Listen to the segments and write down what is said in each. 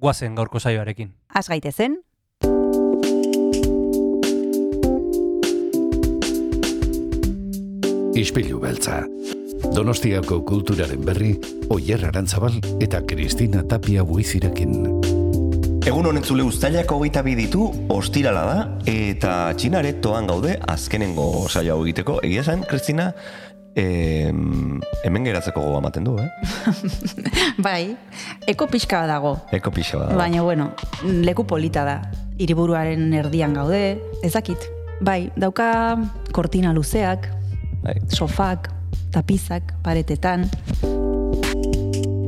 guazen gaurko saioarekin. Az gaitezen, Ispilu beltza. Donostiako kulturaren berri, Oyer Arantzabal eta Kristina Tapia buizirekin. Egun honetzule ustailako hogeita bi ditu, ostirala da, eta txinare toan gaude azkenengo saio hau egiteko. Egia esan, Kristina, em, hemen geratzeko goga ematen du, eh? bai, eko pixka dago. Eko pixa bat. Baina, bueno, leku polita da. Hiriburuaren erdian gaude, ezakit. Bai, dauka kortina luzeak, Bai. sofak, tapizak, paretetan.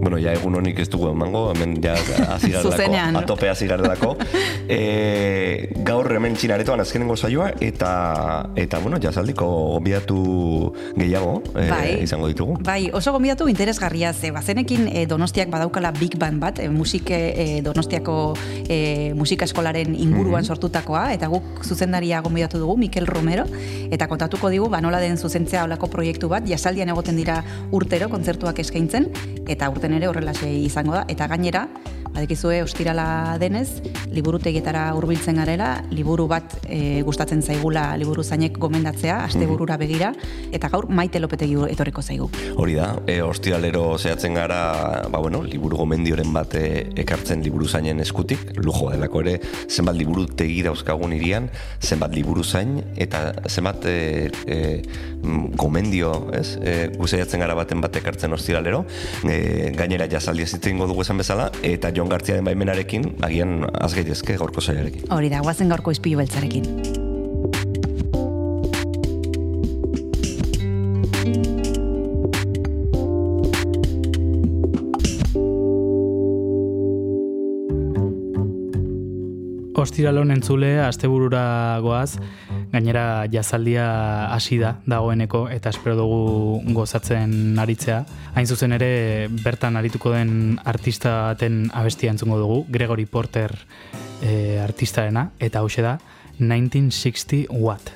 Bueno, ja egun honik ez dugu emango, hemen ja azigarelako, atope azigarelako. e, gaur hemen txinaretoan azkenengo saioa, eta, eta bueno, jasaldiko gobiatu gehiago e, Bai. izango ditugu. Bai, oso gombidatu interesgarria ze, bazenekin e, Donostiak badaukala Big Band bat, e, musik e, Donostiako e, musika eskolaren inguruan sortutakoa, eta guk zuzendaria gombidatu dugu, Mikel Romero, eta kontatuko digu, ba, nola den zuzentzea olako proiektu bat, jasaldian egoten dira urtero kontzertuak eskaintzen, eta urten ere horrelaxe izango da, eta gainera, badekizue ostirala denez, liburutegietara hurbiltzen garela, liburu bat e, gustatzen zaigula liburu zainek gomendatzea, asteburura begira, eta gaur maite lopetegi etorriko zaigu. Hori da, e, ostiralero zehatzen gara, ba bueno, liburu gomendioren bat e, ekartzen liburu zainen eskutik, lujo delako ere, zenbat liburu tegi dauzkagun irian, zenbat liburu zain, eta zenbat e, e, mm, gomendio, ez? E, gu saiatzen gara baten bat ekartzen ostiralero, e, gainera jasaldi ez ingo dugu esan bezala, eta Jon Gartziaren baimenarekin, agian az gaitezke gaurko saiarekin. Hori da, guazen gaurko izpilu beltzarekin. Ostiralon entzule, asteburura goaz, gainera jazaldia hasi da dagoeneko eta espero dugu gozatzen aritzea. Hain zuzen ere bertan arituko den artista baten abestia entzungo dugu, Gregory Porter e, artistarena, eta hause da 1960 Watt.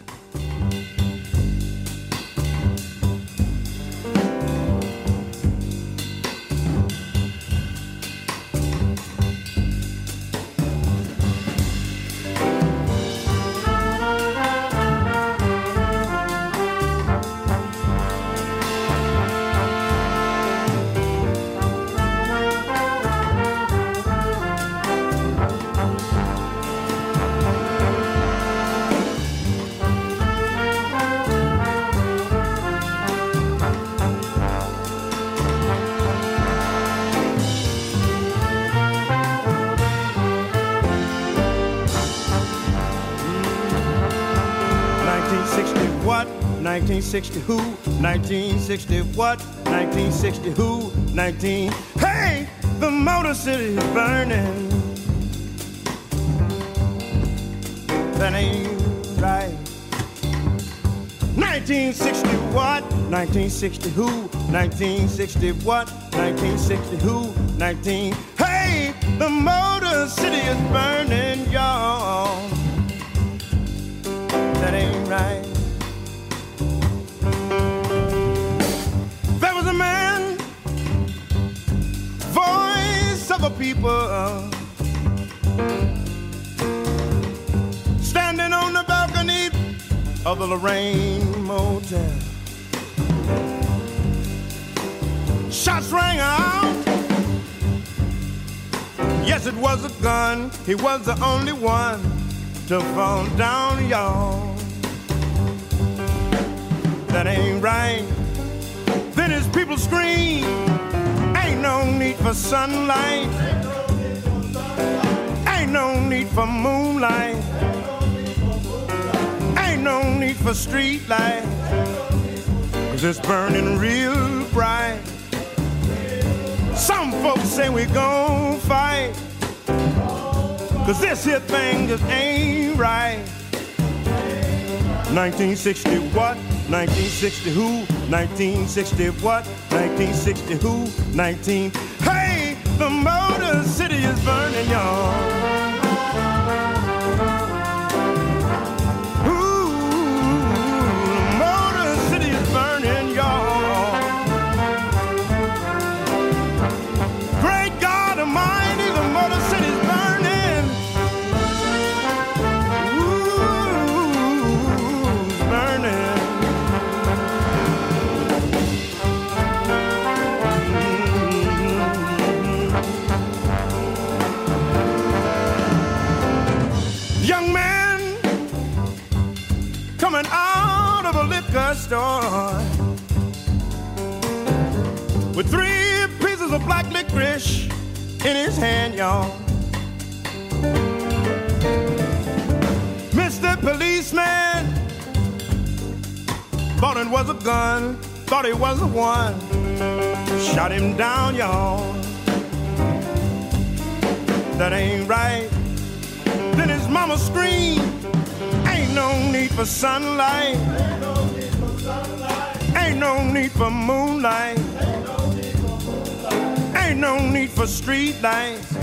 1960 who? 1960 what? 1960 who? 19. Hey, the Motor City is burning. That ain't right. 1960 what? 1960 who? 1960 what? 1960 who? 19. Hey, the Motor City is burning, y'all. That ain't right. People, standing on the balcony of the Lorraine Motel. Shots rang out. Yes, it was a gun. He was the only one to fall down, y'all. That ain't right. Then his people scream, ain't no need for sunlight. Ain't no need for moonlight. Ain't no need for street light. Cause it's burning real bright. Some folks say we gon' fight. Cause this here thing just ain't right. 1960 what? 1960 who? 1960 what? 1960 who? 19. Hey, the Motor City is burning, y'all. With three pieces of black licorice in his hand, y'all. Mr. Policeman thought it was a gun, thought it was the one. Shot him down, y'all. That ain't right. Then his mama screamed, Ain't no need for sunlight. Ain't no need for moonlight. Ain't no need for street lights.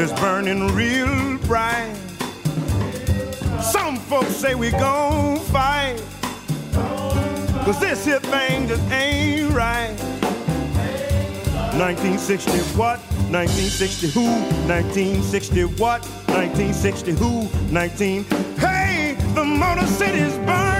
It's burning real bright. Some folks say we gon' fight. Cause this here thing just ain't right. 1960 what? 1960 who? 1960 what? 1960 who? 19. Hey, the Motor City's burning.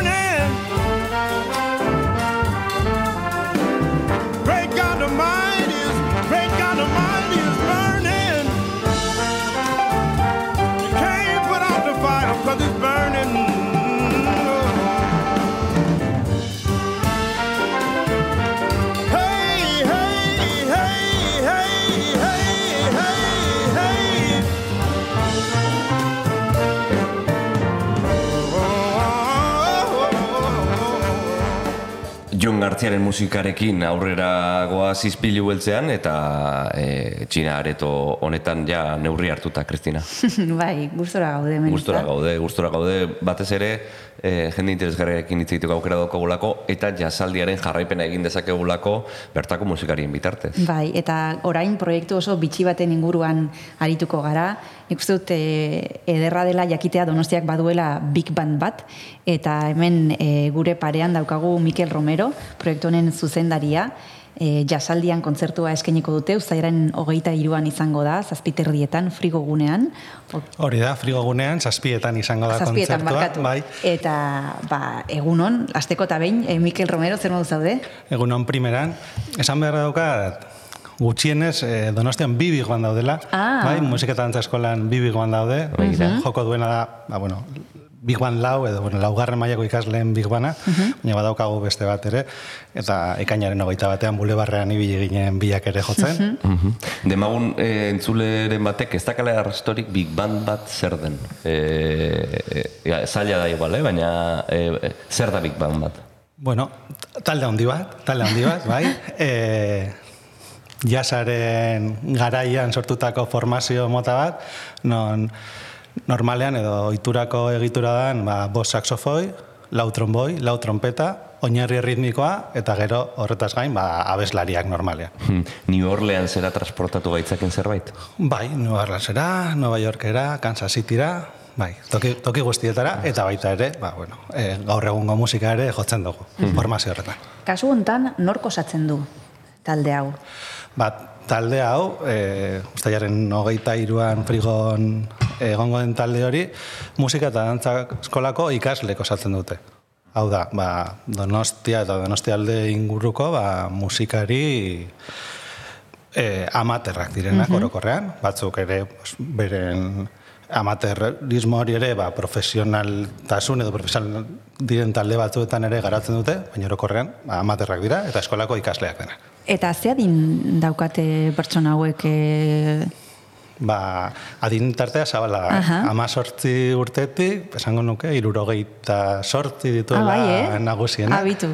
Jon Gartziaren musikarekin aurrera goa zizpilu beltzean eta e, txina areto honetan ja neurri hartuta, Kristina. bai, gustora gaude hemen. Gustora gaude, gustora gaude, batez ere e, jende interesgarriarekin hitz egiteko aukera daukagulako eta jasaldiaren jarraipena egin dezakegulako bertako musikarien bitartez. Bai, eta orain proiektu oso bitxi baten inguruan arituko gara. Nik uste dut e, ederra dela jakitea Donostiak baduela Big Band bat, eta hemen e, gure parean daukagu Mikel Romero, proiektu honen zuzendaria, e, jasaldian kontzertua eskainiko dute, uztailaren hogeita iruan izango da, zazpiterdietan, frigo gunean. O- Hori da, frigogunean, zazpietan izango da Zazpietan kontzertua. Bai, Eta, ba, egunon, asteko eta behin, e, Mikel Romero, zer modu zaude? egunon primeran. Esan beharra daukat, gutxienez, eh, donostian bi big band daudela. Ah. Bai, musika eta dantza eskolan bi big band daude. Joko duena da, ba, bueno, Big Band lau, edo bueno, laugarren mailako ikasleen Big Bana, baina badaukagu beste bat ere, eta ekainaren hogeita batean bulebarrean ibili ginen biak ere jotzen. Mhm. Demagun e, entzuleren batek ez dakala arrastorik Big Band bat zer den. E, e, zaila da igual, eh? baina e, zer da Big Band bat? Bueno, talde handi bat, talde handi bat, bai. E, jasaren garaian sortutako formazio mota bat, non normalean edo ohiturako egitura dan, ba, bost saxofoi, lau tromboi, lau trompeta, oinarri ritmikoa, eta gero horretaz gain, ba, abeslariak normalean. Hmm. New Orleansera transportatu gaitzaken zerbait? Bai, Nueva Orleansera, Nueva Yorkera, Kansas Cityra, bai, toki, toki guztietara, eta baita ere, ba, bueno, e, gaur egungo musika ere jotzen dugu, formazio horretan. Kasu hontan nork osatzen du talde hau? Ba, talde hau, e, ustaiaren hogeita iruan frigon egongo den talde hori, musika eta dantza eskolako ikaslek osatzen dute. Hau da, ba, donostia eta donostialde inguruko ba, musikari e, amaterrak direnak orokorrean, batzuk ere pues, beren amaterrismo hori ere ba, profesionaltasun edo profesional diren talde batzuetan ere garatzen dute, baina orokorrean ba, amaterrak dira eta eskolako ikasleak dena. Eta ze adin daukate pertsona hauek e, Ba, adin tartea zabala. Aha. Ama sortzi urtetik, esango nuke, irurogeita sortzi dituela ah, bai, eh? nagusiena. Abitu.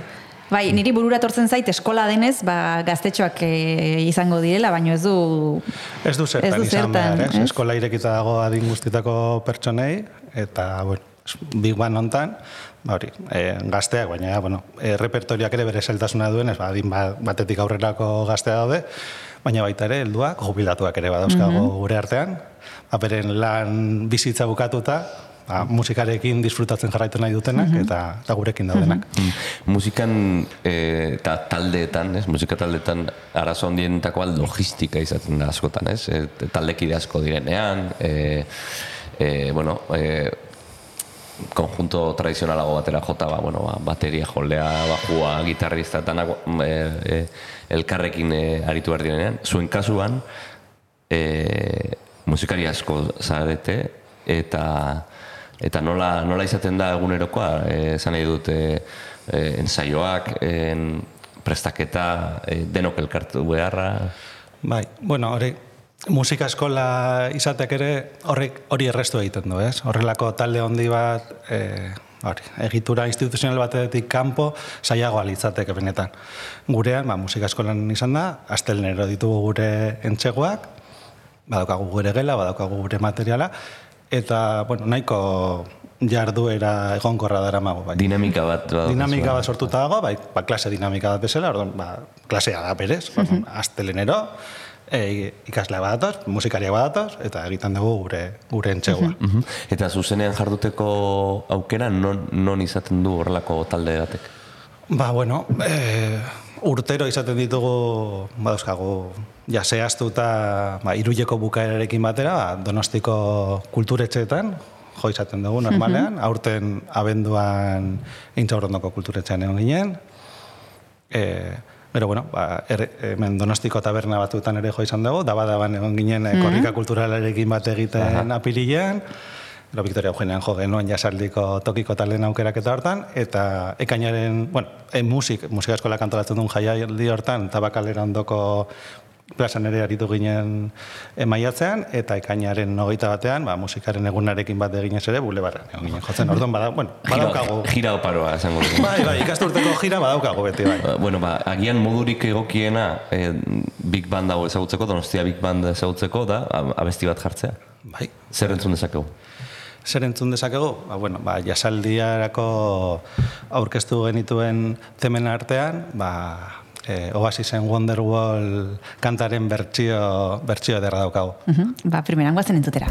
Bai, niri burura tortzen zait eskola denez, ba, gaztetxoak e, izango direla, baino ez du... Ez du zertan, Ez du izan zertan, behar, ez? ez? Eskola irekita dago adin guztitako pertsonei, eta, bueno, Big Bang hontan, hori, e, gazteak, baina, bueno, e, repertoriak ere bere zeltasuna duen, ez, ba, adin ba- batetik aurrerako gaztea daude, baina baita ere, helduak, jubilatuak ere badauzkago gure artean, ba, beren lan bizitza bukatuta, ba, musikarekin disfrutatzen jarraitu nahi dutenak, eta, eta gurekin daudenak. Mm. Musikan eh, eta taldeetan, ez? Musika taldeetan arazo handienetakoa logistika izaten da askotan, ez? E, taldekide asko direnean, e, e, bueno, e, konjunto tradizionalago batera jota, ba, bueno, ba, bateria jolea, bajua, gitarrista, eta nago, e, e, elkarrekin e, aritu behar direnean. Zuen kasuan, e, musikari asko zarete, eta eta nola, nola izaten da egunerokoa, esan nahi dut, e, ensaioak, en, prestaketa, e, denok elkartu beharra, Bai, bueno, hori, musika eskola izateak ere horrek hori errestu egiten du, ez? Horrelako talde handi bat, e, hori, egitura instituzional batetik kanpo saiagoa litzateke benetan. Gurean, ba, musika eskolan izan da, astelnero ditugu gure entxegoak, badaukagu gure gela, badaukagu gure materiala, eta, bueno, nahiko jarduera egonkorra dara mago, bai. dinamika bat. badaukazu. Dinamika bat sortuta dago, bai, ba, klase dinamika bat bezala, orduan, ba, klasea da berez, orduan, astelenero, e, ikaslea badatoz, musikaria badatoz, eta egiten dugu gure, gure entxegua. Mhm. Eta zuzenean jarduteko aukera non, non izaten du horrelako talde batek? Ba, bueno, e, urtero izaten ditugu, badauzkagu, ja, zehaztuta, ba, iruleko bukaerarekin batera, ba, donostiko kulturetxeetan, jo izaten dugu normalean, aurten abenduan intxaurrondoko kulturetxean egon ginen, e, Pero bueno, ba, er, hemen donostiko taberna batutan ere jo izan dugu, daba daban egon ginen mm korrika kulturalarekin bat egiten apirilean, Gero Victoria Eugenian jo genuen jasaldiko tokiko talen aukeraketa hortan, eta ekainaren, bueno, e, musik, musika eskola kantolatzen duen jaialdi hortan, tabakalera ondoko plazan ere aritu ginen emaiatzean, eta ekainaren hogeita batean, ba, musikaren egunarekin bat eginez ere, bulebarren egon ginen jotzen. Orduan, bada, bueno, badaukagu. Gira, gira oparoa, esango dugu. Bai, bai, ikasturteko gira badaukagu beti, bai. Ba, Bueno, ba, agian modurik egokiena eh, Big Band dago ezagutzeko, Donostia Big Band ezagutzeko da ab- abesti bat jartzea. Bai, Zer entzun dezakegu? zer entzun dezakegu? Ba, bueno, ba, jasaldiarako aurkeztu genituen temen artean, ba, e, Oasisen Wonderwall kantaren bertsio, bertsio ederra daukagu. Mhm, Ba, primeran guazen entzutera.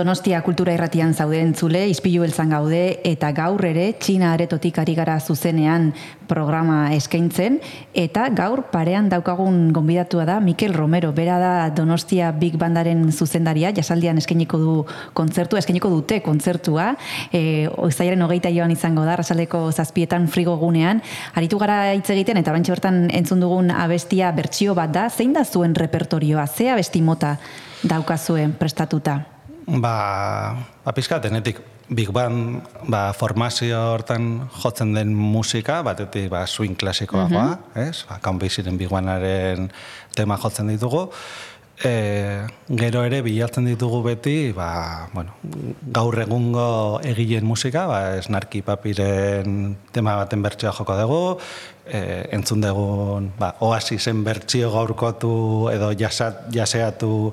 Donostia kultura irratian zaude entzule, izpilu beltzan gaude, eta gaur ere Txina aretotik ari gara zuzenean programa eskaintzen, eta gaur parean daukagun gonbidatua da Mikel Romero, bera da Donostia Big Bandaren zuzendaria, jasaldian eskainiko du kontzertua, eskainiko dute kontzertua, e, oizaiaren hogeita joan izango da, rasaleko zazpietan frigo gunean, aritu gara hitz egiten, eta bantxe bertan entzun dugun abestia bertsio bat da, zein da zuen repertorioa, ze abesti mota daukazuen prestatuta? Ba, ba pizka, denetik Big Band ba, formazio hortan jotzen den musika, batetik ba, swing klasikoa, mm -hmm. ez? Ba, Count Big Bandaren tema jotzen ditugu. E, gero ere bilatzen ditugu beti, ba, bueno, gaur egungo egileen musika, ba, snarki papiren tema baten bertsioa joko dugu, e, entzun dugun ba, oasisen bertsio gaurkotu edo jasat, jaseatu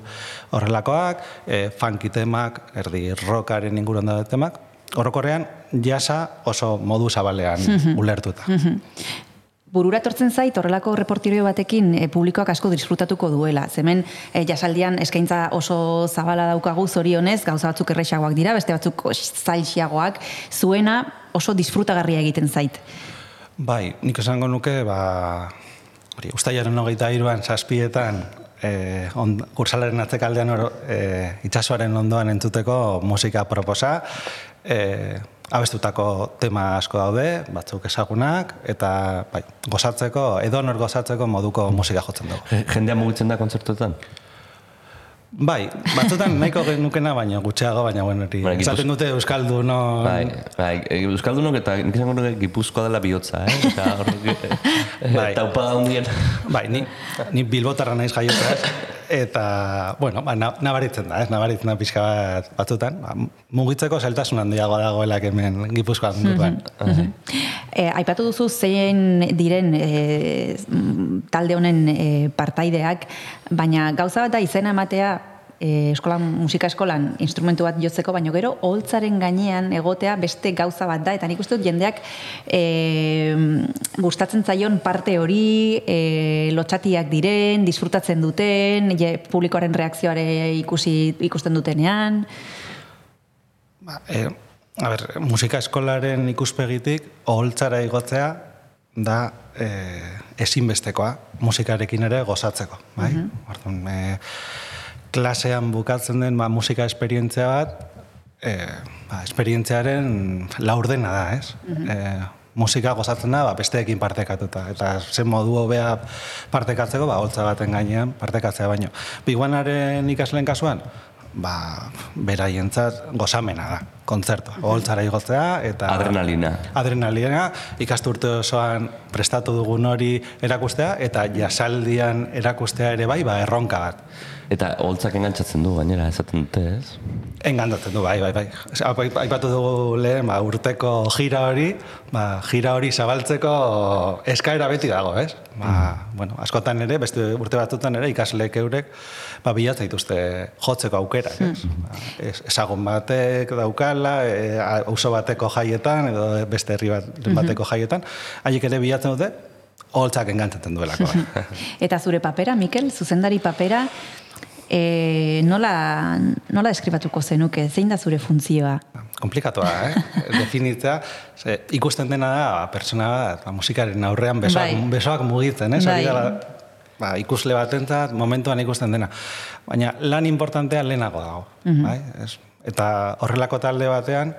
horrelakoak, e, funky temak, erdi rockaren inguruan da temak, orokorrean jasa oso modu zabalean mm ulertuta. Mm Burura tortzen zait, horrelako reportirio batekin e, publikoak asko disfrutatuko duela. Zemen e, jasaldian eskaintza oso zabala daukagu zorionez, gauza batzuk errexagoak dira, beste batzuk zailxiagoak, zuena oso disfrutagarria egiten zait. Bai, nik esango nuke, ba, hori, ustaiaren hogeita iruan, saspietan, e, on, kursalaren atzekaldean oro, e, itxasoaren ondoan entzuteko musika proposa, e, abestutako tema asko daude, batzuk ezagunak, eta bai, gozatzeko, edo nor gozatzeko moduko musika jotzen dugu. Jendea mugitzen da kontzertuetan? Bai, batzutan nahiko genukena, baina gutxeago, baina bueno, hori. Bai, Zaten dute Euskaldun, Bai, bai, Euskaldunok eta nik izango nuke Gipuzkoa dela bihotza, eh? Eta horrek, bai. taupa da hundien. Bai, ni, ni bilbotarra naiz jaiotza, eta, bueno, ba, nabaritzen da, ez, nabaritzen da pixka bat batzutan. Ba, mugitzeko zeltasun handiago dagoela hemen Gipuzkoa mm -hmm. eh, aipatu duzu zein diren eh, talde honen eh, partaideak, baina gauza bat da izena ematea e, eskolan, musika eskolan instrumentu bat jotzeko, baino gero, holtzaren gainean egotea beste gauza bat da, eta nik uste dut jendeak e, gustatzen zaion parte hori, e, lotxatiak diren, disfrutatzen duten, je, publikoaren reakzioare ikusi, ikusten dutenean. Ba, e, a ber, musika eskolaren ikuspegitik, holtzara igotzea, da e, ezinbestekoa musikarekin ere gozatzeko. Bai? Mm -hmm klasean bukatzen den ba, musika esperientzia bat, e, ba, esperientziaren laurdena da, ez? Mm musika gozatzen da, ba, besteekin partekatuta. Eta zen modu hobea partekatzeko, ba, holtza baten gainean partekatzea baino. Biguanaren ikasleen kasuan, ba, beraientzat gozamena da, kontzertua. Holtzara igotzea eta... Adrenalina. Adrenalina, ikasturte osoan prestatu dugun hori erakustea, eta jasaldian erakustea ere bai, ba, erronka bat. Eta holtzak engantzatzen du, gainera, esaten dute, ez? Engantatzen du, bai, bai, bai. Aipatu dugu lehen, ba, urteko gira hori, ba, gira hori zabaltzeko eskaera beti dago, ez? Ba, mm. bueno, askotan ere, beste urte batutan ere, ikasleek eurek, ba, bilatza dituzte jotzeko aukera? Mm. Ba, ezagun batek daukala, e, auzo bateko jaietan, edo beste herri bat, mm-hmm. bateko jaietan, haiek ere bilatzen dute, holtzak engantzatzen duelako. Eta zure papera, Mikel, zuzendari papera, e, nola, nola eskribatuko zenuke, zein da zure funtzioa? Komplikatoa, eh? Definitza, ze, ikusten dena da, ba, pertsona bat, ba, musikaren aurrean besoak, bai. besoak mugitzen, eh? Bai. Ba, ikusle batentzat, momentuan ikusten dena. Baina lan importantea lehenago dago. Mm bai? eta horrelako talde batean,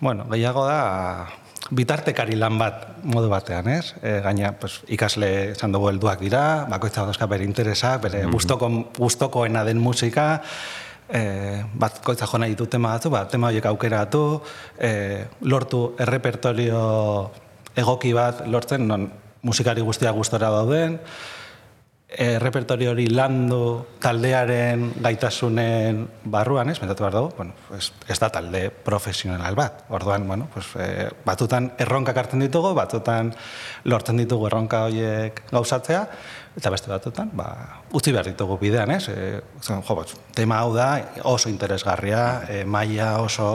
bueno, gehiago da, bitartekari lan bat modu batean, ez? E, gaina, pues, ikasle esan dugu helduak dira, bakoitza dozka bere interesak, bere mm -hmm. gustokoena den musika, e, bat koitza jona ditu tema batzu, bat tema horiek aukeratu, e, lortu errepertorio egoki bat lortzen, non musikari guztia gustora dauden, e, repertorio hori landu taldearen gaitasunen barruan, ez, mentatu behar dugu, bueno, pues, ez da talde profesional bat. Orduan, bueno, pues, e, batutan erronkak hartzen ditugu, batutan lortzen ditugu erronka horiek gauzatzea, eta beste batutan, ba, utzi behar ditugu bidean, ez? E, jo, bat, tema hau da oso interesgarria, e, maila oso,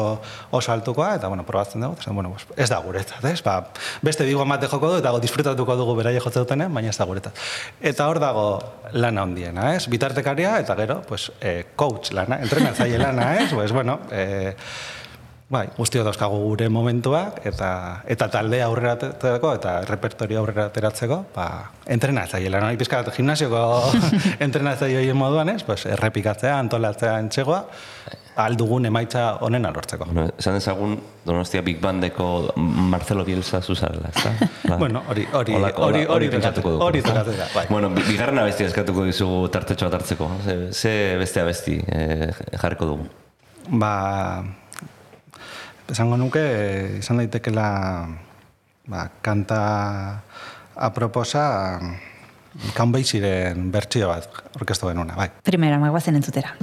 oso altukoa, eta, bueno, probatzen dugu, zen, bueno, ez da guretzat, ez? Ba, beste bigo amate joko du, eta disfrutatuko dugu beraia jotze dutenean, baina ez da guretzat. Eta hor dago lana handiena, ez? Bitartekaria eta gero, pues, eh, coach lana, entrenatzaile lana, ez? Pues, bueno, eh, bai, guztio dauzkagu gure momentuak eta eta talde aurrera ateratzeko eta repertorio aurrera ateratzeko, ba, entrenatzaile lana. Nahi pizkat gimnasioko entrenatzaile horien moduan, ez? Pues, errepikatzea, antolatzea entxegoa, aldugun emaitza honen alortzeko. Bueno, esan dezagun Donostia Big Bandeko Marcelo Bielsa zuzarela, ez da? Bueno, hori- hori- hori- hori pentsatuko dugu, hori ezta? tokatzen da, bai. Bueno, bi- bigarren abestia eskatuko dizugu tartetxo bat hartzeko. Ze, ze beste abesti eh, jarriko dugu. Ba, esango nuke, izan daitekela ba, kanta aproposa kanbeiziren bertsio bat orkestu genuna, bai. Primera, magoazen entzutera.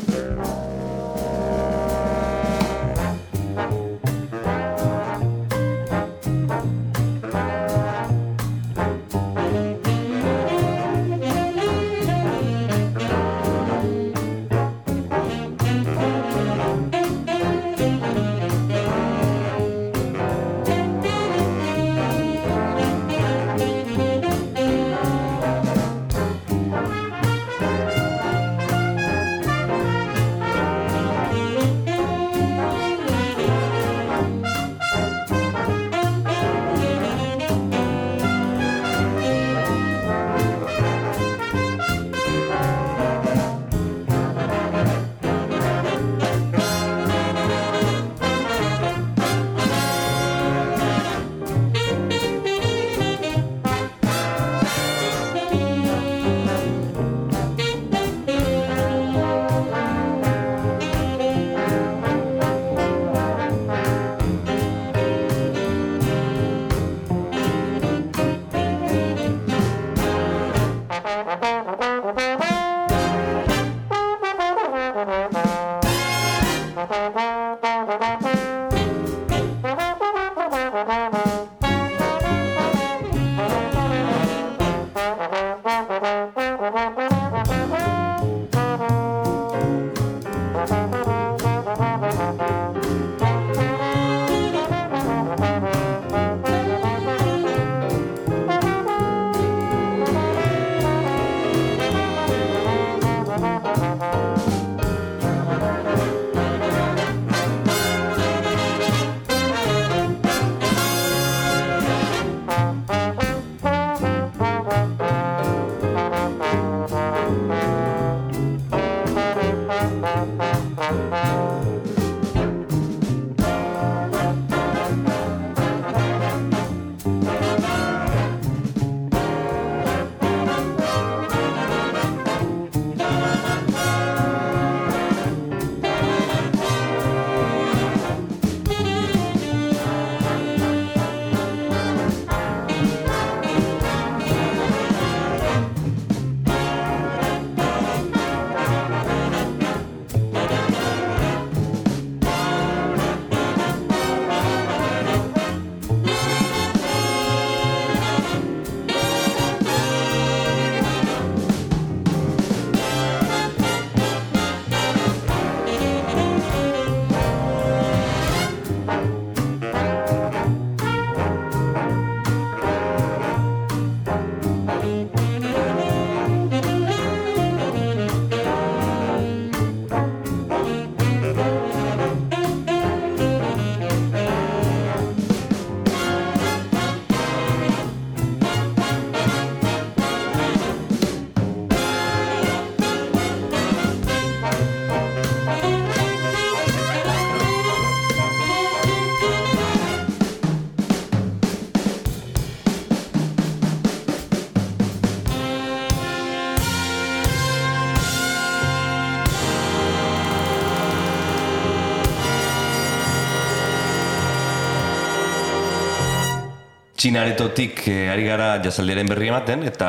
Txinaretotik eh, ari gara jazaldiaren berri ematen, eta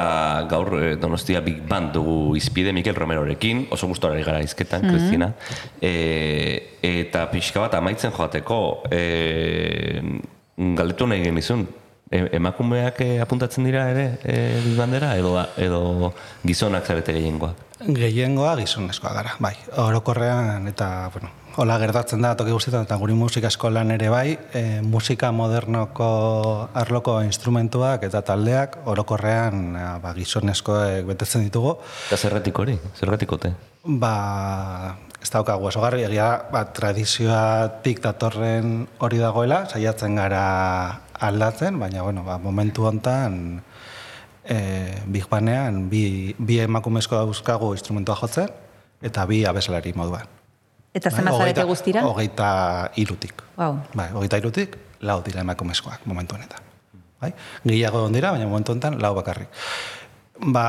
gaur eh, Donostia Big Band dugu izpide Mikel Romerorekin, oso gustora ari gara izketan, Kristina. Eh, eta pixka bat amaitzen joateko, eh, galdetu nahi genizun, e, emakumeak apuntatzen dira ere eh, Big Bandera, edo, edo gizonak zarete gehiengoak? Gehiengoa gizonezkoa gara, bai. Orokorrean eta, bueno, hola gertatzen da toki guztietan eta guri musika eskolan ere bai, e, musika modernoko arloko instrumentuak eta taldeak orokorrean e, ba, gizonezkoek betetzen ditugu. Eta zerretik hori? Zerretik ote? Ba, ez daukagu oso garri, egia ba, tradizioatik datorren hori dagoela, saiatzen gara aldatzen, baina bueno, ba, momentu hontan e, Big Banean bi, bi emakumezko dauzkagu instrumentua jotzen, eta bi abeslari moduan. Eta zenbat Bai, zarete guztira? Hogeita irutik. Wow. Bai, hogeita irutik, lau dira emakumezkoak momentu honetan. Bai? Gehiago egon dira, baina momentu honetan lau bakarrik. Ba,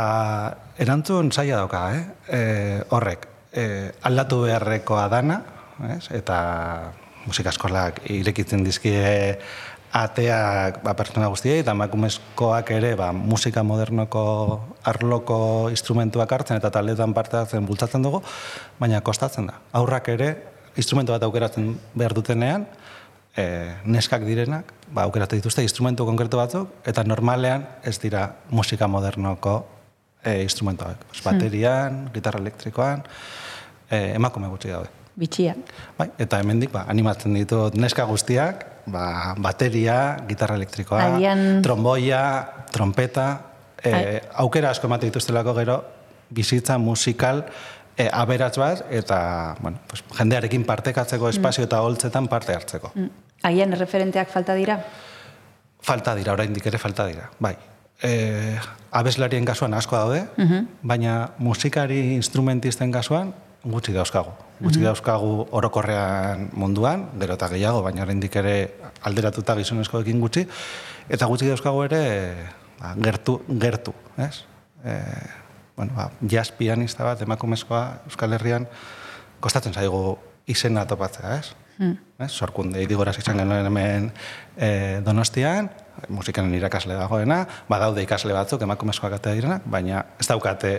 erantzun zaila dauka, eh? E, horrek, e, aldatu beharrekoa dana, ez? eta musika eskolak irekitzen dizkie ateak ba, pertsona guztiei, eta emakumezkoak ere ba, musika modernoko arloko instrumentuak hartzen eta taldetan parte hartzen bultzatzen dugu, baina kostatzen da. Aurrak ere, instrumentu bat aukeratzen behar dutenean, e, neskak direnak, ba, aukeratu dituzte instrumentu konkretu batzuk, eta normalean ez dira musika modernoko e, instrumentuak. Pues, baterian, gitarra elektrikoan, e, emakume gutxi daude. Bitxia. Bai, eta hemendik ba, animatzen ditut neska guztiak, ba, bateria, gitarra elektrikoa, Agian- tromboia, trompeta, e, Ai. aukera asko ematen dituztelako gero, bizitza musikal e, aberats bat, eta bueno, pues, jendearekin partekatzeko espazio eta holtzetan parte hartzeko. Mm. Agian erreferenteak falta dira? Falta dira, oraindik ere falta dira, bai. E, abeslarien kasuan asko daude, baina musikari instrumentisten kasuan gutxi dauzkagu. Gutxi dauzkagu orokorrean munduan, gero eta gehiago, baina oraindik ere alderatuta gizonezkoekin gutxi, eta gutxi dauzkagu ere ba, gertu, gertu, ez? E, bueno, ba, jazz pianista bat, emakumezkoa Euskal Herrian, kostatzen zaigu izena topatzea, ez? Mm. Ez? Sorkunde idigoraz izan genuen hemen e, donostian, musikanen irakasle dagoena, badaude ikasle batzuk emakumezkoak atea direnak, baina ez daukate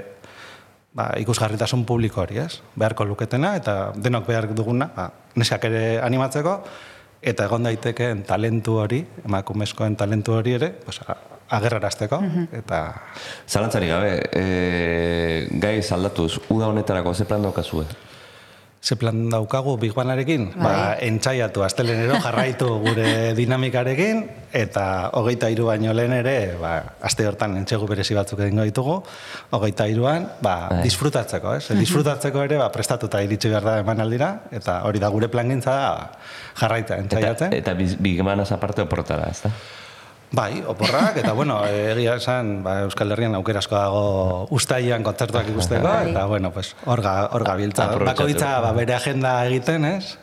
ba, ikusgarritasun publiko hori, ez? Beharko luketena, eta denok behar duguna, ba, neskak ere animatzeko, eta egon daitekeen talentu hori, emakumezkoen talentu hori ere, pues, a- agerrarazteko, eta Zalantzari gabe, e, gai aldatuz, uda honetarako ze plan daukazue? Ze plan daukagu Big Banarekin? Ba, entxaiatu, astelenero jarraitu gure dinamikarekin, eta hogeita hiru baino lehen ere, ba, aste hortan entxegu berezi batzuk egingo ditugu, hogeita hiruan, ba, disfrutatzeko, ez? Disfrutatzeko ere, ba, prestatuta iritsi behar da emanaldira, eta hori da gure plangintza da, jarraita, Eta, entxaiatzen. eta biz- bigemanaz aparte oportara, ez da? Bai, oporrak, eta bueno, egia esan, ba, Euskal Herrian aukera asko dago ustaian kontzertuak ikusteko, Bai. eta bueno, pues, hor ga- hor gabiltza. Aprobetxatu. Bakoitza ba, bere agenda egiten, ez?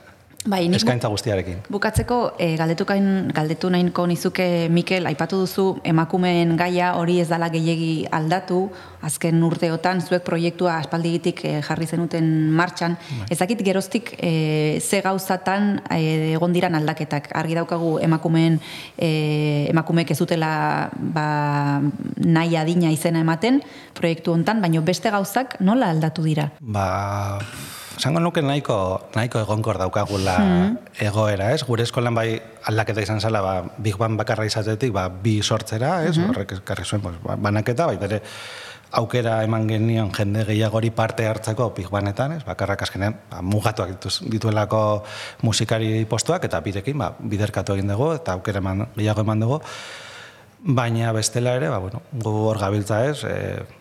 Bai, Eskaintza guztiarekin. Bukatzeko, e, galdetukain, galdetu nahiko nizuke, Mikel, aipatu duzu emakumeen gaia hori ez dala gehiegi aldatu, azken urteotan, zuek proiektua aspaldigitik e, jarri zenuten martxan. Ez dakit geroztik e, ze gauzatan egon diran aldaketak. Argi daukagu emakumeen, e, emakumeek ez dutela ba, nahi adina izena ematen proiektu hontan, baina beste gauzak nola aldatu dira? Ba, esango nuke nahiko, nahiko egonkor daukagula egoera, ez? Gure eskolan bai aldaketa izan zela, ba, Big Bang bakarra izatetik, ba, bi sortzera, ez? Horrek ekarri zuen, pues, ba, banaketa, baita ere aukera eman genion jende gehiagori parte hartzeko Big Bangetan, ez? Bakarrak azkenean, ba, mugatuak dituz, dituelako musikari postuak, eta birekin, ba, biderkatu egin dugu, eta aukera eman, gehiago eman dugu. Baina bestela ere, ba, bueno, gu hor gabiltza ez, e,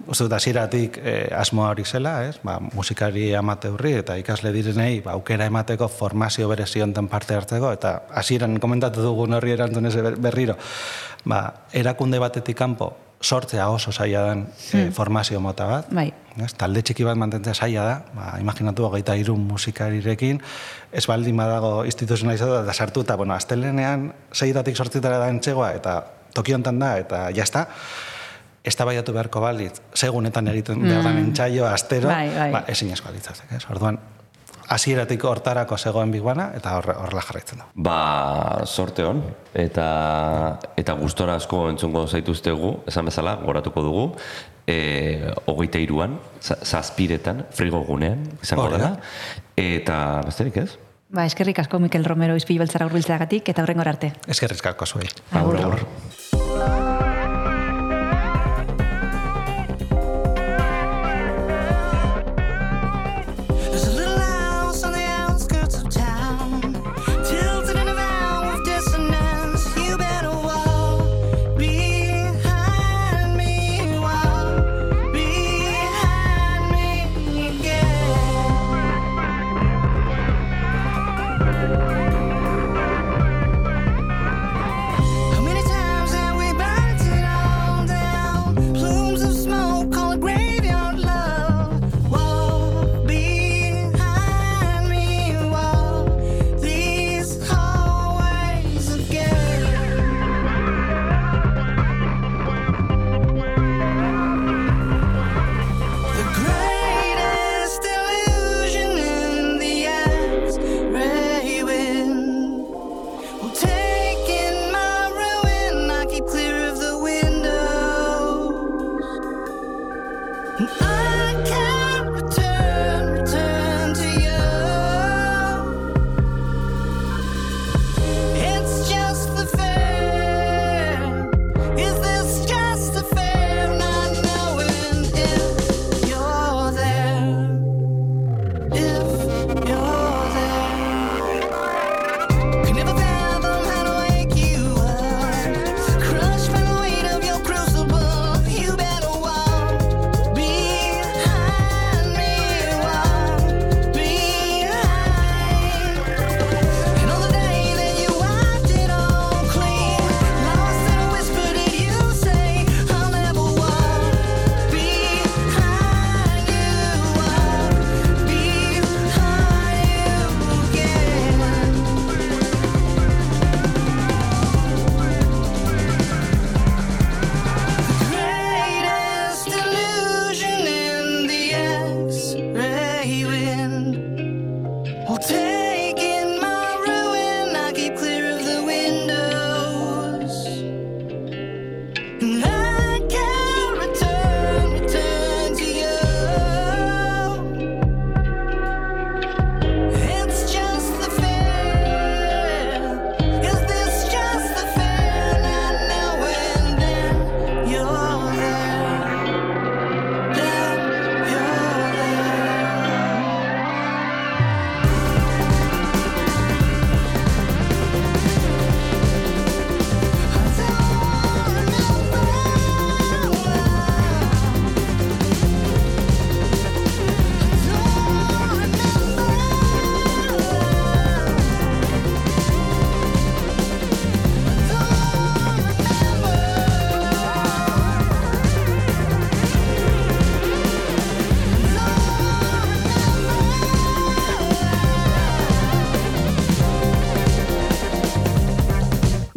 uste dut hasieratik e, asmoa hori zela, ez, ba, musikari amateurri eta ikasle direnei ba, aukera emateko formazio berezi honetan parte hartzeko, eta hasieran komentatu dugun horri erantzun ez ber- berriro, ba, erakunde batetik kanpo sortzea oso zaila den e, formazio mota bat, Bai. Ez, talde txiki bat mantentzea zaila da, ba, imaginatu hogeita hiru musikarirekin, ez baldin badago instituzionalizatu da sartu, eta, bueno, astelenean zeidatik sortzitara da entxegoa, eta toki hontan da, eta jazta, ez da baiatu beharko balitz, segunetan egiten behar den entxaio, astero, Bai, bai. ba, ezin esko alitzazek, ez? Orduan, hasieratik hortarako zegoen bigbana, eta horre- horrela jarraitzen du. Ba, sorte hon, eta, eta gustora asko entzungo zaituztegu, esan bezala, goratuko dugu, e, hogeita iruan, za- zazpiretan, frigo gunean, izango da. dela, eta besterik ez? Ba, eskerrik asko Mikel Romero izpilu beltzara urbiltzeagatik eta horrengor arte. Eskerrizk asko zuei. Agur. Agur.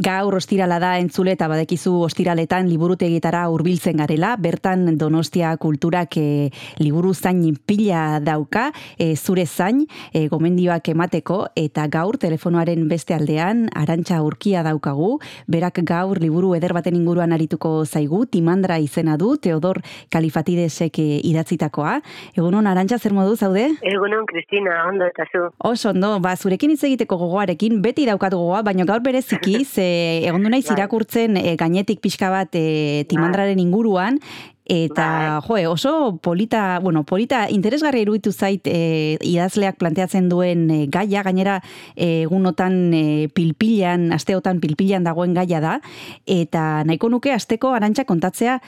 Gaur ostirala da entzule eta badekizu ostiraletan liburutegietara hurbiltzen garela, bertan Donostia kulturak e, liburu zain pila dauka, e, zure zain, e, gomendioak emateko, eta gaur telefonoaren beste aldean, arantxa urkia daukagu, berak gaur liburu eder baten inguruan arituko zaigu, timandra izena du, Teodor Kalifatidesek idatzitakoa. Egunon, arantxa zer modu zaude? Egunon, Kristina, ondo eta zu. Oso ondo, ba, zurekin hitz egiteko gogoarekin, beti daukat gogoa, baina gaur bereziki, ze egondu naiz Bai. irakurtzen e, gainetik pixka bat e, timandraren inguruan, eta Bai. jo, oso polita, bueno, polita interesgarria iruditu zait e, idazleak planteatzen duen e, gaia, gainera e, egunotan e, pilpilan, asteotan pilpilan dagoen gaia da, eta nahiko nuke asteko arantxa kontatzea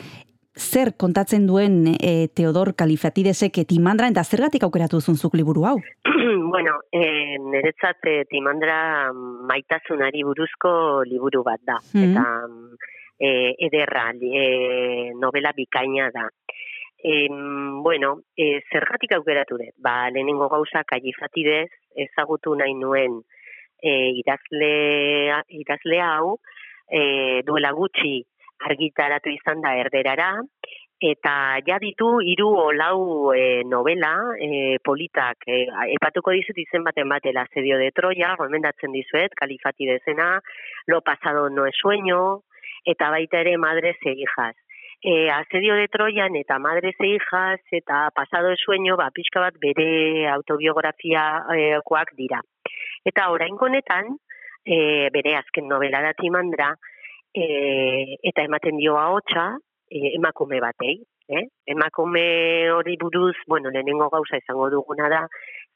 zer kontatzen duen e, Teodor Kalifatidesek timandra eta zergatik aukeratu zunzuk liburu hau? bueno, e, niretzat e, timandra maitasunari buruzko liburu bat da. Mhm. Eta e, ederra, e, novela bikaina da. E, bueno, e, zergatik aukeratu dut? Ba, lehenengo gauza kalifatidez ezagutu nahi nuen e, idazle, idazle hau e, duela gutxi argitaratu izan da erderara, eta ja ditu hiru o lau e, novela e, politak. E, epatuko dizut izen baten batela, Asedio de Troya, gomendatzen dizuet, kalifati dezena, Lo pasado no es sueño, eta baita ere Madres e hijas. E, Asedio de Troyan eta Madres e hijas eta Pasado es sueño, ba, pixka bat bere autobiografiakoak dira. Eta oraingo honetan, e, bere azken novela da timandra, e, eta ematen dio ahotsa e, emakume batei. Eh? Emakume hori buruz, bueno, lehenengo gauza izango duguna da,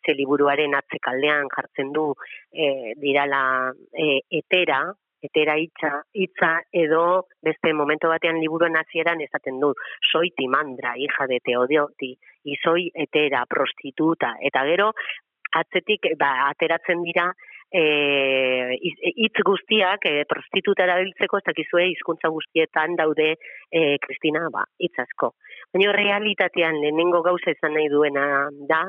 ze liburuaren atzekaldean jartzen du e, dirala e, etera, etera hitza, hitza edo beste momento batean liburuan hasieran esaten du, soy timandra, hija de Teodioti, y soy etera, prostituta, eta gero atzetik ba, ateratzen dira eh, hitz guztiak e, prostituta erabiltzeko ez dakizue hizkuntza guztietan daude e, Kristina ba hitz asko. Baina realitatean lehenengo gauza izan nahi duena da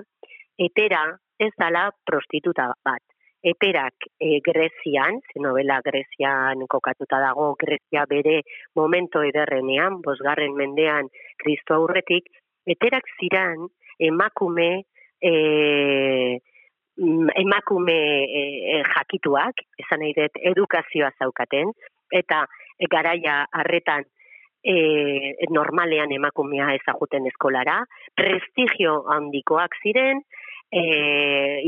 etera ez dala prostituta bat. Eterak e, Grezian, ze novela Grezian kokatuta dago, Grezia bere momento ederrenean, bosgarren mendean Kristo aurretik, eterak ziran emakume e, emakume e, jakituak, esan nahi dut edukazioa zaukaten, eta e, garaia harretan e, normalean emakumea ezaguten eskolara, prestigio handikoak ziren, e,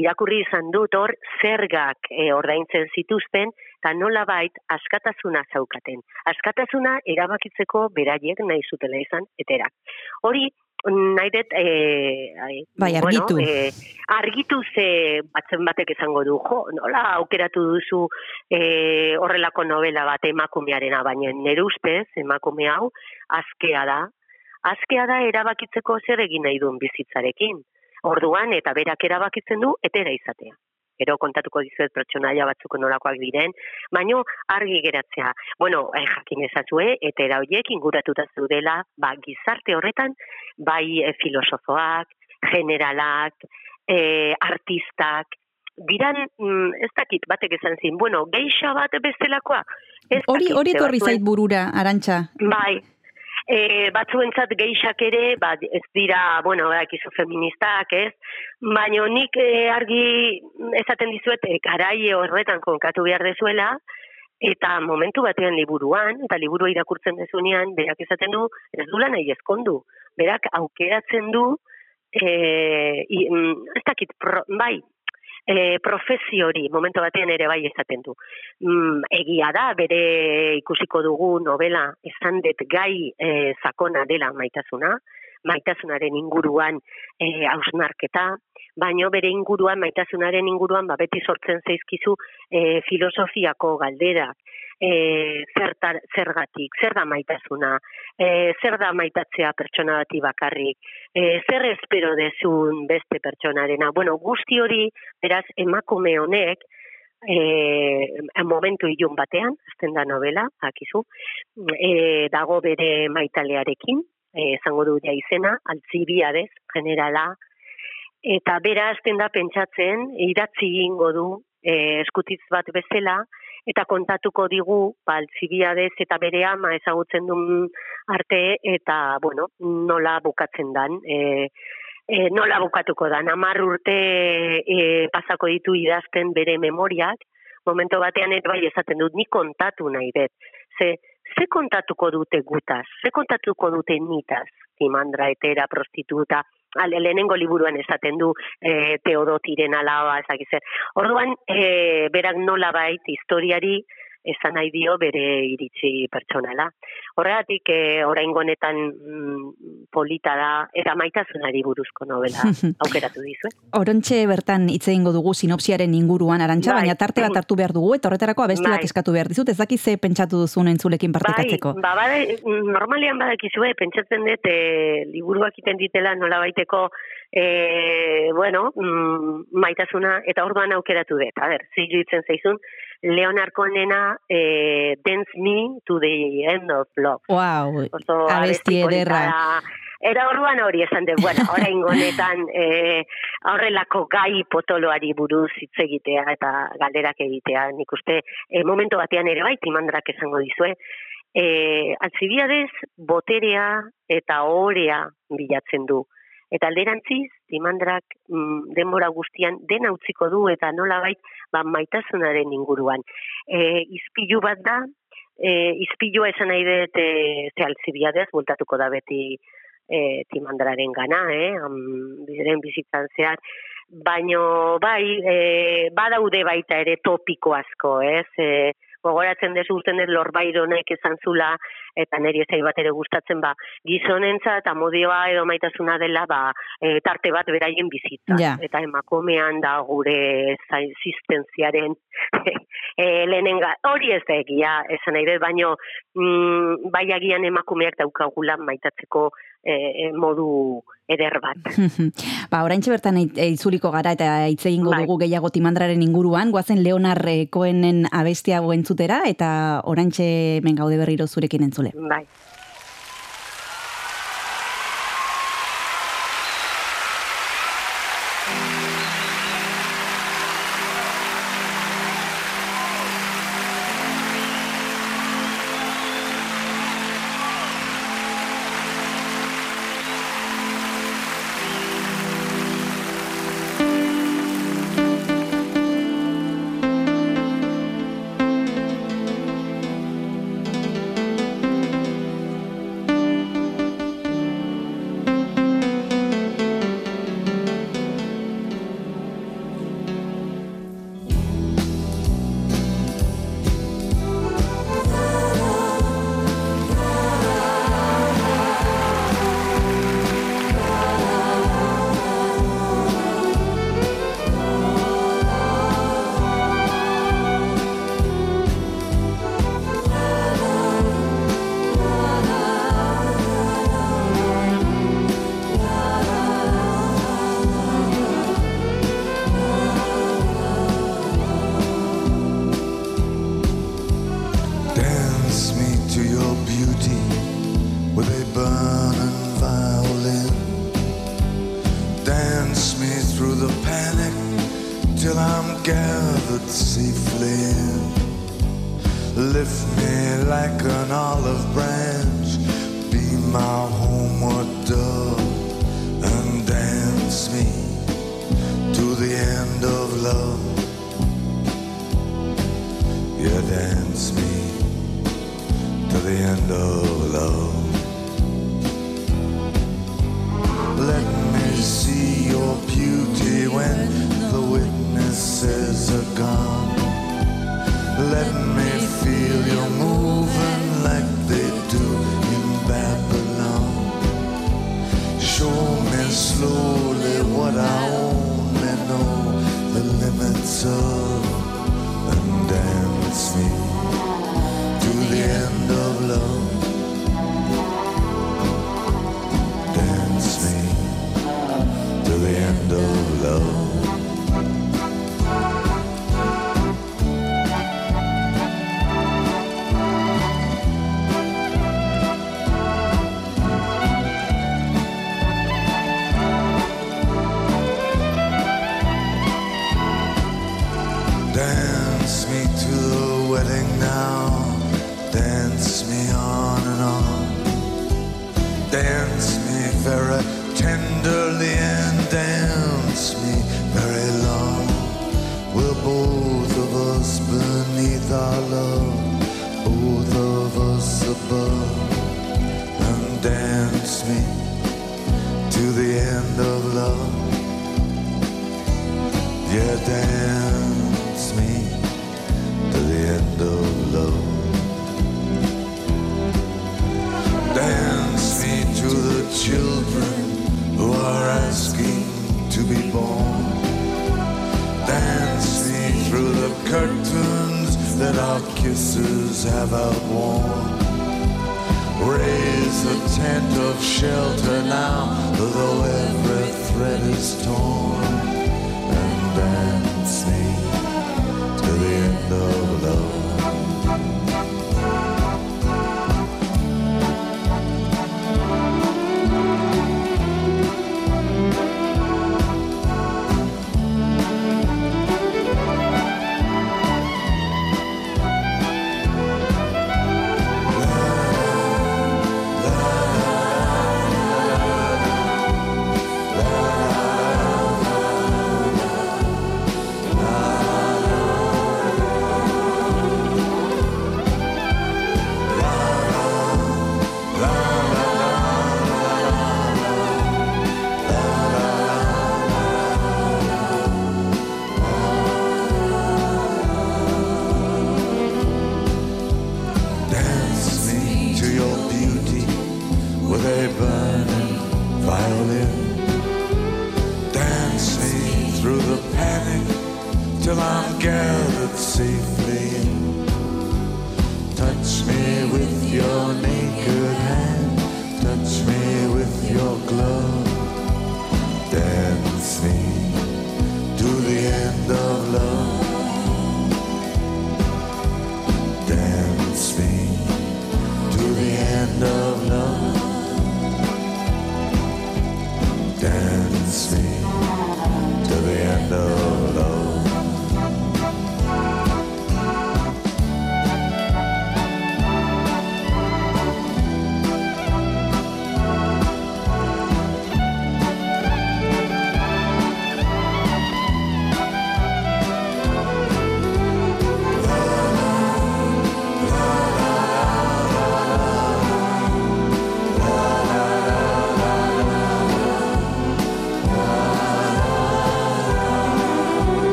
irakurri izan dut hor zergak e, ordaintzen zituzten, eta nola bait askatasuna zaukaten. Askatasuna erabakitzeko beraiek nahi zutela izan eterak. Hori, nahi dut, e, Bai, argitu. Bueno, e, argitu ze batzen batek esango du, jo, nola aukeratu duzu e, horrelako novela bat emakumearena, baina nire ustez, emakume hau, azkea da. Azkea da erabakitzeko zer egin nahi duen bizitzarekin. Orduan, eta berak erabakitzen du, etera izatea. Gero kontatuko dizuet pertsonaia batzuk nolakoak diren, baino argi geratzea. Bueno, eh, jakin ezazue, etera horiek inguratuta zeudela, ba, gizarte horretan, bai eh, filosofoak, generalak, eh, artistak, diran, mm, ez dakit, batek esan zin, bueno, geixa bat bestelakoa. Ez Hori hori etorri zait burura, arantxa. Bai, e, batzuentzat geixak ere, ba, ez dira, bueno, badakizu feministak, ez? Baina nik e, argi esaten dizuet, e, garai horretan konkatu behar dezuela, eta momentu batean liburuan, eta liburua irakurtzen dezunean, berak esaten du, ez du nahi ezkondu. Berak aukeratzen du, e, i, mm, ez dakit, pro, bai, e, profesio hori, momentu batean ere bai esaten du. Mm, egia da, bere ikusiko dugu novela esan dut gai e, sakona dela maitasuna, maitasunaren inguruan e, hausnarketa, baino bere inguruan, maitasunaren inguruan, ba, beti sortzen zaizkizu e, filosofiako galderak, e, zertar, zergatik, zer da maitasuna, e, zer da maitatzea pertsona bati bakarrik, e, zer espero dezun beste pertsonarena. Bueno, guzti hori, beraz, emakume honek, e, momentu ilun batean, azten da novela, akizu, e, dago bere maitalearekin, e, esango du ja izena, altzibiadez, generala, eta bera azten da pentsatzen, idatzi egingo du, e, eskutitz bat bezala, eta kontatuko digu ba, Alzibiadez eta bere ama ezagutzen duen arte eta bueno, nola bukatzen dan. E, e, nola bukatuko dan. Amar urte e, pasako ditu idazten bere memoriak, momento batean ere bai esaten dut, ni kontatu nahi dut. Ze, ze kontatuko dute gutaz, ze kontatuko dute nitaz, timandra, etera, prostituta, ale, lehenengo liburuan esaten du e, Teodotiren alaba, ezakizer. Orduan, e, berak nola bait, historiari, esan nahi dio bere iritsi pertsonala. Horregatik, e, orain honetan mm, polita da, eta maitasunari buruzko novela aukeratu dizu. Orontxe bertan hitz egingo dugu sinopsiaren inguruan arantxa, Bai. baina tarte bat hartu behar dugu, eta horretarako abesti bat Bai. eskatu behar dizut, ez daki ze pentsatu duzun entzulekin partekatzeko. Bai, ba, bada, normalian badakizue, pentsatzen dut, e, liburuak iten ditela nola baiteko, e, bueno, mm, maitasuna, eta orduan aukeratu dut. A ber, ze iruditzen zaizun, Leonard Cohena, e, Dance Me to the End of Love. Wow, Oso abesti ederra. Era orduan hori esan dut, bueno, orain honetan e, aurrelako gai potoloari buruz hitz egitea eta galderak egitea. Nik uste, e, momento batean ere bai, timandrak esango dizue, e, altzibiadez boterea eta orea bilatzen du. Eta alderantziz, timandrak mm, denbora guztian dena utziko du eta nolabait ba, maitasunaren inguruan. E, izpilu bat da, e, izpilua esan nahi dut e, ze altzibiadez, bultatuko da beti e, timandraren gana, eh, am, biren bizitzan zehar, baino bai, e, badaude baita ere topiko asko, ez, e, gogoratzen dezu urten ez lorbaironek esan zula, eta niri ezai bat ere gustatzen, ba, gizonentza eta modioa edo maitasuna dela, ba, e, tarte bat beraien bizitza. Ja. Eta emakumean da gure existentziaren e, lehenenga, hori ez da egia, esan nahi dut, baino, mm, bai agian emakumeak daukagula maitatzeko e, e, modu eder bat. ba, oraintxe bertan it- itzuliko gara eta hitz egingo Bai. dugu gehiago timandraren inguruan, goazen Leonar eh, Cohenen abestia entzutera eta oraintxe hemen gaude berriro zurekin entzule. Bai.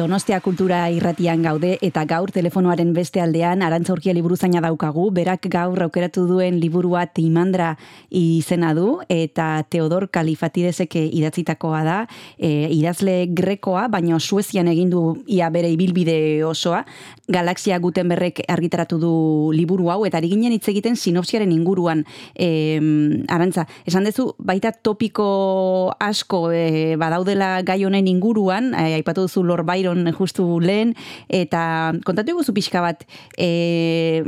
Donostia kultura irratian gaude eta gaur telefonoaren beste aldean Arantzaurkia liburuzaina daukagu, berak gaur aukeratu duen liburua Timandra izena du eta Teodor Kalifatidesek idatzitakoa da, e, idazle grekoa, baina Suezian egin du ia bere ibilbide osoa. Galaxia Gutenberrek argitaratu du liburu hau eta ari ginen hitz egiten sinopsiaren inguruan. E, Arantza, esan dezu baita topiko asko e, badaudela gai honen inguruan, e, aipatu duzu Lord Byron justu lehen, eta kontatu guzu pixka bat, e,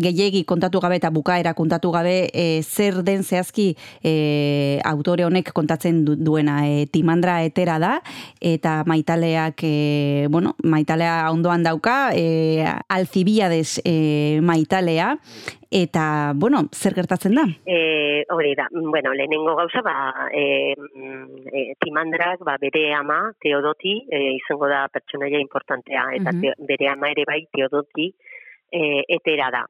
gehiegi kontatu gabe eta bukaera kontatu gabe, e, zer den zehazki e, autore honek kontatzen du, duena. E, timandra etera da, eta maitaleak, e, bueno, maitalea ondoan dauka, e, alzibiades e, maitalea, eta, bueno, zer gertatzen da? E, hori da, bueno, lehenengo gauza, ba, e, e, timandrak, ba, bere ama, Teodoti, e, izango da pertsonaia importantea, eta Mhm. te, bere ama ere bai, Teodoti, e, etera da.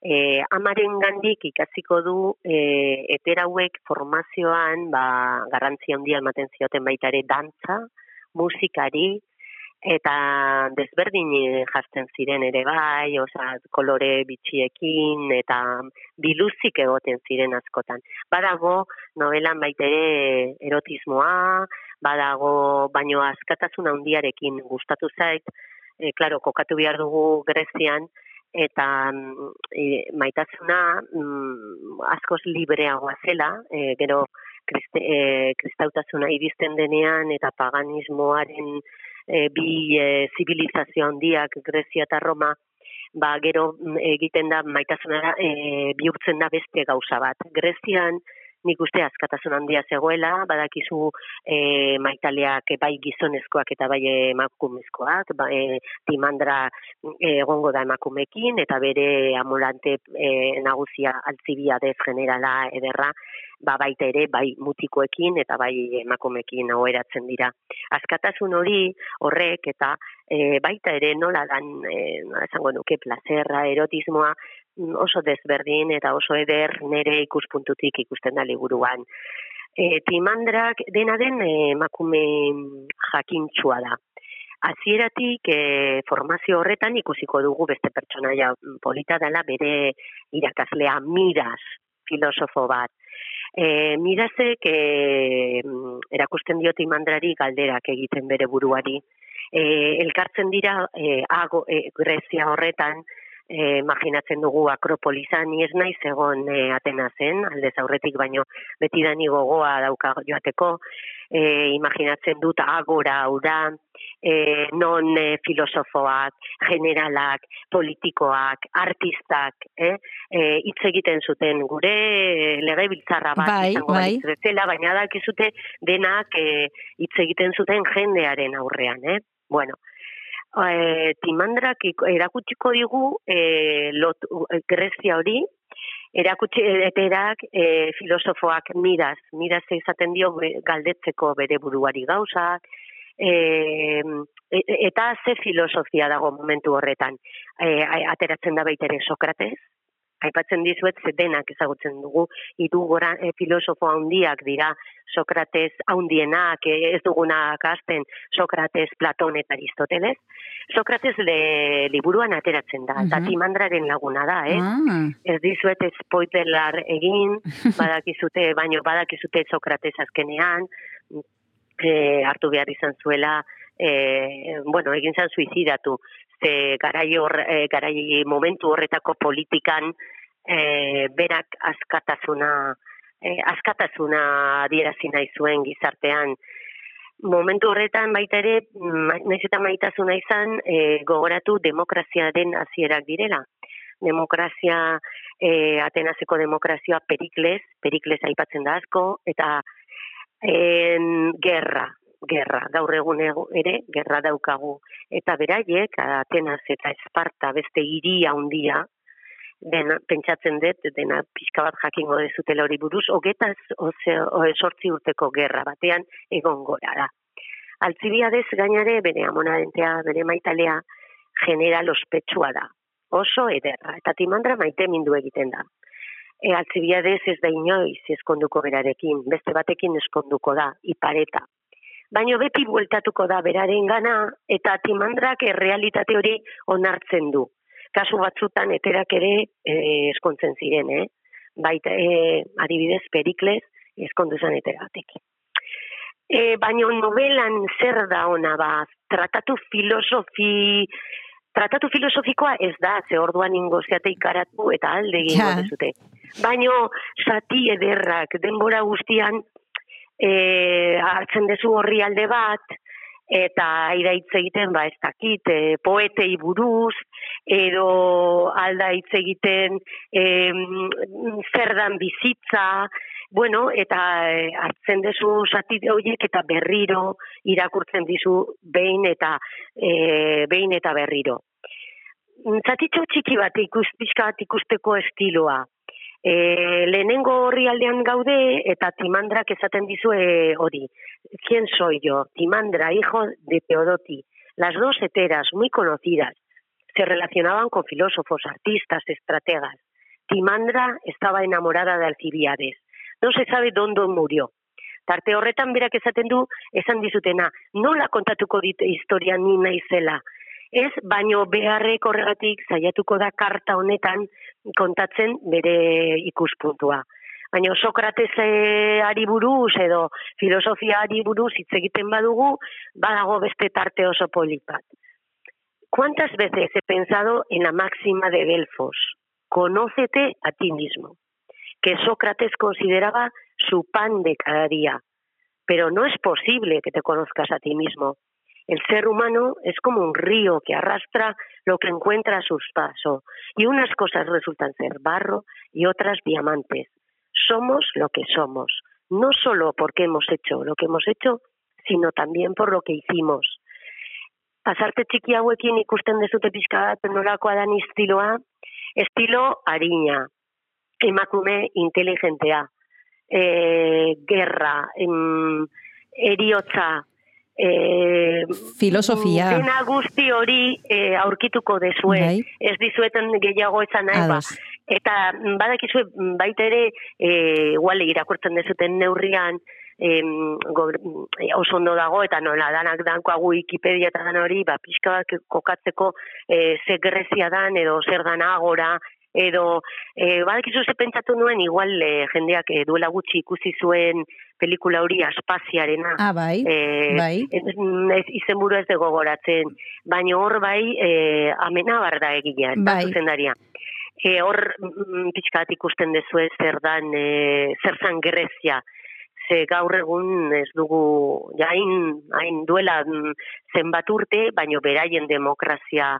E, amaren gandik ikasiko du e, etera hauek formazioan ba, garrantzia handia ematen zioten baita ere dantza, musikari, eta desberdin jartzen ziren ere bai, osea, kolore bitxiekin eta biluzik egoten ziren askotan. Badago novelan baita ere erotismoa, badago baino askatasun handiarekin gustatu zait, e, claro, kokatu behar dugu Grezian eta mm, e, maitasuna mm, askoz libreagoa zela, e, gero kriste, e, kristautasuna iristen denean eta paganismoaren e, bi e, zibilizazio handiak Grezia eta Roma ba gero mm, egiten da maitasunara e, bihurtzen da beste gauza bat. Grezian nik uste askatasun handia zegoela, badakizu e, maitaleak bai gizonezkoak eta bai emakumezkoak, ba, e, timandra e, egongo da emakumekin, eta bere amulante e, nagusia altzibia de generala ederra, ba baita ere bai mutikoekin eta bai emakumeekin oheratzen dira. Askatasun hori horrek eta e, baita ere nola dan e, nola esango nuke plazerra, erotismoa mm, oso desberdin eta oso eder nere ikuspuntutik ikusten da liburuan. E, timandrak dena den e, emakume jakintsua da. Azieratik e, formazio horretan ikusiko dugu beste pertsonaia polita dela bere irakaslea miraz filosofo bat. E, mirazek e, erakusten diot imandrari galderak egiten bere buruari. E, elkartzen dira e, ago, e, Grezia horretan, e, imaginatzen dugu Akropolizan, ni ez naiz egon e, Atenazen, aldez aurretik baino beti dani gogoa dauka joateko, e, imaginatzen dut agora hau da, e, non e, filosofoak, generalak, politikoak, artistak, eh? E, hitz egiten zuten gure e, lege biltzarra bat, bai, bai. bezala, baina dakizute denak e, hitz egiten zuten jendearen aurrean, eh? Bueno, e, timandrak erakutsiko digu e, lot, Grezia hori, erakutsi eterak e, filosofoak miraz, miraz izaten dio galdetzeko bere buruari gauzak, e, eta ze filosofia dago momentu horretan. E, ateratzen da baitere Sokrates, aipatzen dizuet ze denak ezagutzen dugu, hiru gora e, filosofo handiak dira. Sokrates handienak, e, ez duguna kasten Sokrates, Platon eta Aristoteles. Sokrates le, liburuan ateratzen da, eta timandraren laguna da, eh? Ah. Ez dizuet spoiler egin, badakizute, baino badakizute Sokrates azkenean, e, hartu behar izan zuela, e, bueno, egin zan suizidatu, ze garai, hor, e, garai momentu horretako politikan e, berak askatasuna, e, askatasuna adierazi nahi zuen gizartean, momentu horretan baita ere, naiz eta maitasuna izan, e, gogoratu demokrazia den hasierak direla. Demokrazia, e, Atenaseko demokrazioa Perikles, Perikles aipatzen da asko, eta en, gerra, gerra, gaur egun ere, gerra daukagu. Eta beraiek, Atenas eta Esparta beste hiria handia, dena, pentsatzen dut, dena pixka bat jakingo dezutela hori buruz, hogetaz sortzi urteko gerra batean egon gora da. Altzibiadez gainare, bere amonadentea, bere maitalea, general ospetsua da. Oso ederra, eta timandra maite mindu egiten da e, altzibiadez ez da inoiz eskonduko berarekin, beste batekin eskonduko da, ipareta. Baina beti bueltatuko da beraren gana, eta timandrak errealitate hori onartzen du. Kasu batzutan eterak ere e, eskontzen ziren, eh? baita e, adibidez perikles eskondu zen eteratik. E, baina novelan zer da ona ba, tratatu filosofi, tratatu filosofikoa ez da, ze orduan ingo zeate ikaratu eta alde egin ja. dezute baino zati ederrak denbora guztian e, hartzen dezu horri alde bat, eta aida hitz egiten, ba, ez dakit, e, poetei buruz, edo alda hitz egiten e, zerdan bizitza, bueno, eta e, hartzen dezu zati horiek eta berriro irakurtzen dizu behin eta e, behin eta berriro. Zatitxo txiki bat ikus, bat ikusteko estiloa. E, lehenengo horri aldean gaude eta Timandrak esaten dizue hori. ¿Quién soy yo? Timandra, hijo de Teodoti. Las dos heteras, muy conocidas, se relacionaban con filósofos, artistas, estrategas. Timandra estaba enamorada de Alcibiades. No se sabe dónde murió. Tarte horretan berak esaten du, esan dizutena, nola kontatuko dit historia ni naizela, Ez, baino beharrek horregatik saiatuko da karta honetan kontatzen bere ikuspuntua. Baina Sokrates ari buruz edo filosofia ari buruz hitz egiten badugu, badago beste tarte oso polipat. ¿Cuántas veces he pensado en la máxima de Delfos? Conócete a ti mismo. Que Sócrates consideraba su pan de cada día. Pero no es posible que te conozcas a ti mismo. El ser humano es como un río que arrastra lo que encuentra a sus pasos y unas cosas resultan ser barro y otras diamantes. somos lo que somos, no solo porque hemos hecho lo que hemos hecho, sino también por lo que hicimos. Pasarte txiki hauekin ikusten dezute pixka bat nolakoa dan estiloa, estilo harina, emakume inteligentea, e, gerra, em, eriotza, e, Filosofia. dena guzti hori e, aurkituko dezue. Bai. Ez dizueten gehiago etzan nahi, ba. Eta badakizue baita ere, e, igual irakurtzen dezuten neurrian, em, go, mm, oso ondo dago, eta nola danak dankoagu Wikipedia eta dan hori, ba, pixka bat kokatzeko e, ze grezia dan, edo zer dan agora, edo e, badakizu ze pentsatu nuen, igual e, jendeak e, duela gutxi ikusi zuen pelikula hori aspaziarena. Ah, bai, Eh, bai. ez, ez izenburu ez dugu gogoratzen, baina hor bai eh, amena barda egilea, Bai. zuzendaria. E, hor mm, pixka bat ikusten dezue zer dan, e, zer zan Grezia, ze gaur egun ez dugu, ja, hain, hain duela mm, zenbat urte, baino beraien demokrazia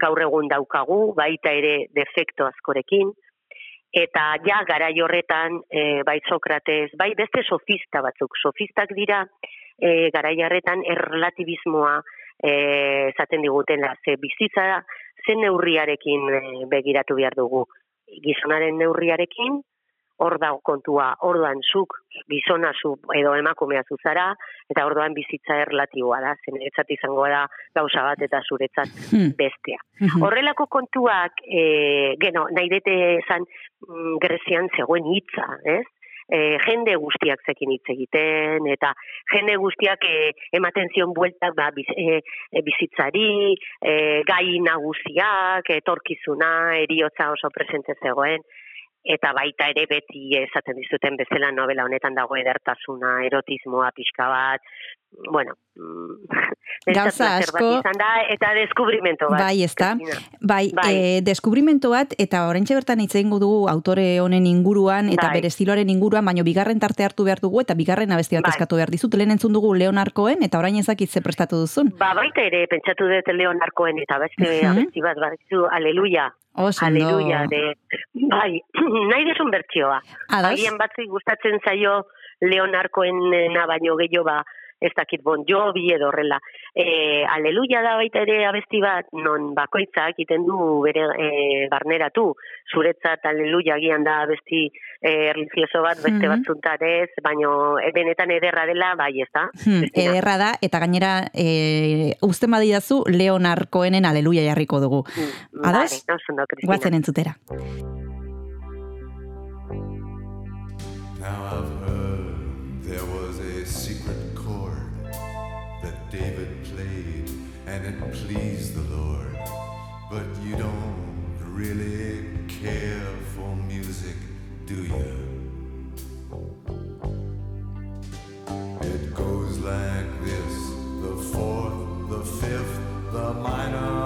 gaur egun daukagu, baita ere defekto askorekin, eta ja garai horretan e, bai Sokrates, bai beste sofista batzuk, sofistak dira e, garai horretan erlatibismoa e, esaten digutela, ze bizitza zen neurriarekin e, begiratu behar dugu. Gizonaren neurriarekin, hor dago kontua, orduan zuk gizona zu edo emakumea zu zara, eta orduan bizitza erlatiboa da, zen izango da gauza bat eta zuretzat Hmm. bestea. Mhm. Horrelako kontuak, e, geno, nahi dete esan mm, Grezian zegoen hitza, ez? E, jende guztiak zekin hitz egiten, eta jende guztiak e, ematen zion bueltak ba, biz, e, bizitzari, e, gai nagusiak, etorkizuna, eriotza oso presente zegoen, eta baita ere beti esaten dizuten bezala novela honetan dago edertasuna, erotismoa pixka bat, bueno, mm, Gauza asko- izan da, eta deskubrimento bat. Bai, ezta? Cristina. Bai, Bai. E, deskubrimento bat, eta oraintxe bertan hitz egingo dugu autore honen inguruan, eta Bai. bere estiloaren inguruan, baino bigarren tarte hartu behar dugu, eta bigarren abesti bat Bai. eskatu behar dizut, lehen entzun dugu Leonarkoen, eta orain ezakit ze prestatu duzun. Ba, baita ere, pentsatu dut Leonarkoen eta beste Mhm. abesti bat, badizu, aleluia. Oso. Aleluia, de, bai, nahi desun bertsioa. Ados? Agian batzuk gustatzen zaio Leonarkoena baino gehiago ba, ez dakit bon jobi edo horrela. E, aleluia da baita ere abesti bat, non bakoitzak egiten du bere e, barneratu. Zuretzat aleluia agian da abesti e, religioso bat, beste Mhm. batzuntan ez, baino e, benetan ederra dela, bai ez da. Hmm, ederra da, eta gainera, e, uzten badidazu, Leonarkoenen aleluia jarriko dugu. Mm, Ados? Vale, oso ondo, Cristina. Guazen entzutera. Now I've and it pleased the Lord. But you don't really care for music, do you? It goes like this the fourth, the fifth, the minor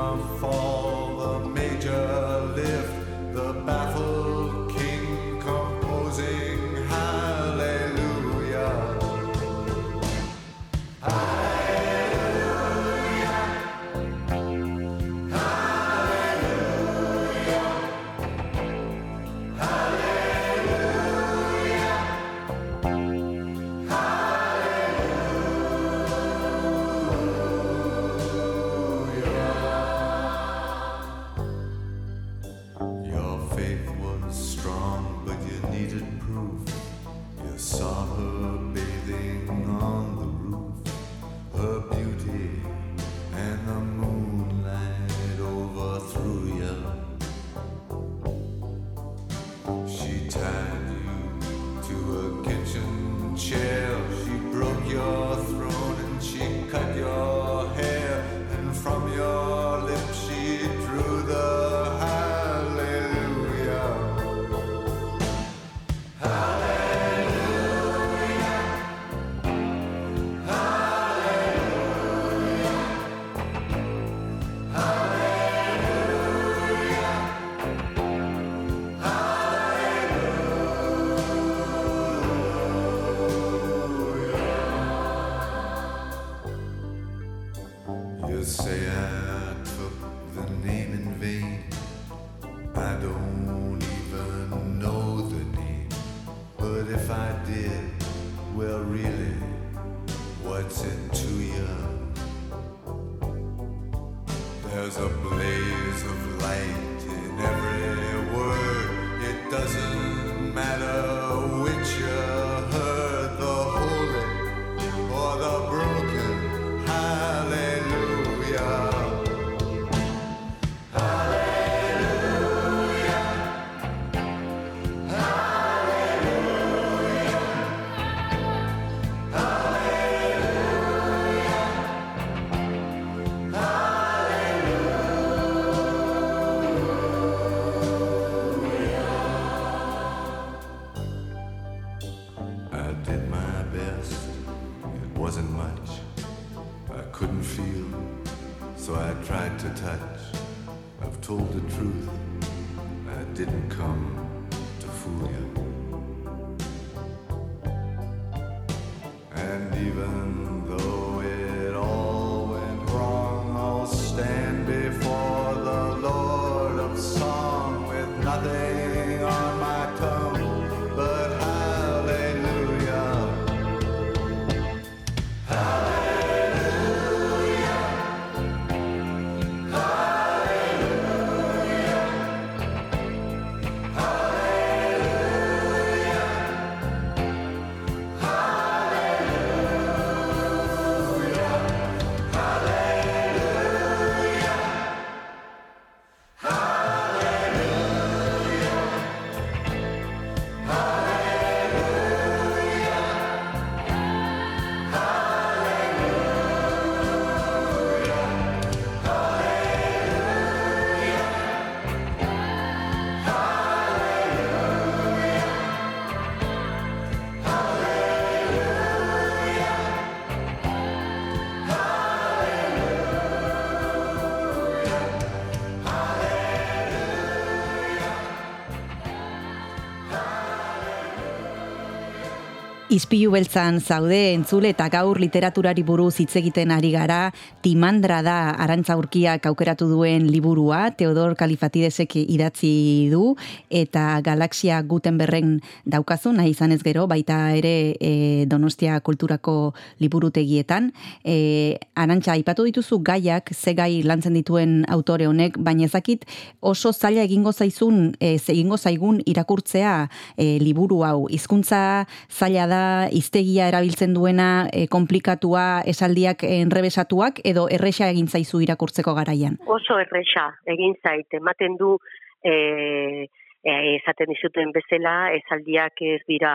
Izpilu beltzan zaude entzule eta gaur literaturari buruz hitz egiten ari gara, Timandra da Arantza Urkiak aukeratu duen liburua, Teodor Kalifatidesek idatzi du, eta Galaxia Gutenbergen daukazu, nahi izan ez gero, baita ere e, Donostia Kulturako liburutegietan. E, Arantza, aipatu dituzu gaiak, ze gai lantzen dituen autore honek, baina ezakit oso zaila egingo zaizun, e, egingo zaigun irakurtzea e, liburu hau. Hizkuntza zaila da iztegia erabiltzen duena e, komplikatua esaldiak enrebesatuak edo erresa egin zaizu irakurtzeko garaian. Oso erresa egin zait, ematen du e, esaten dizuten bezala, esaldiak ez dira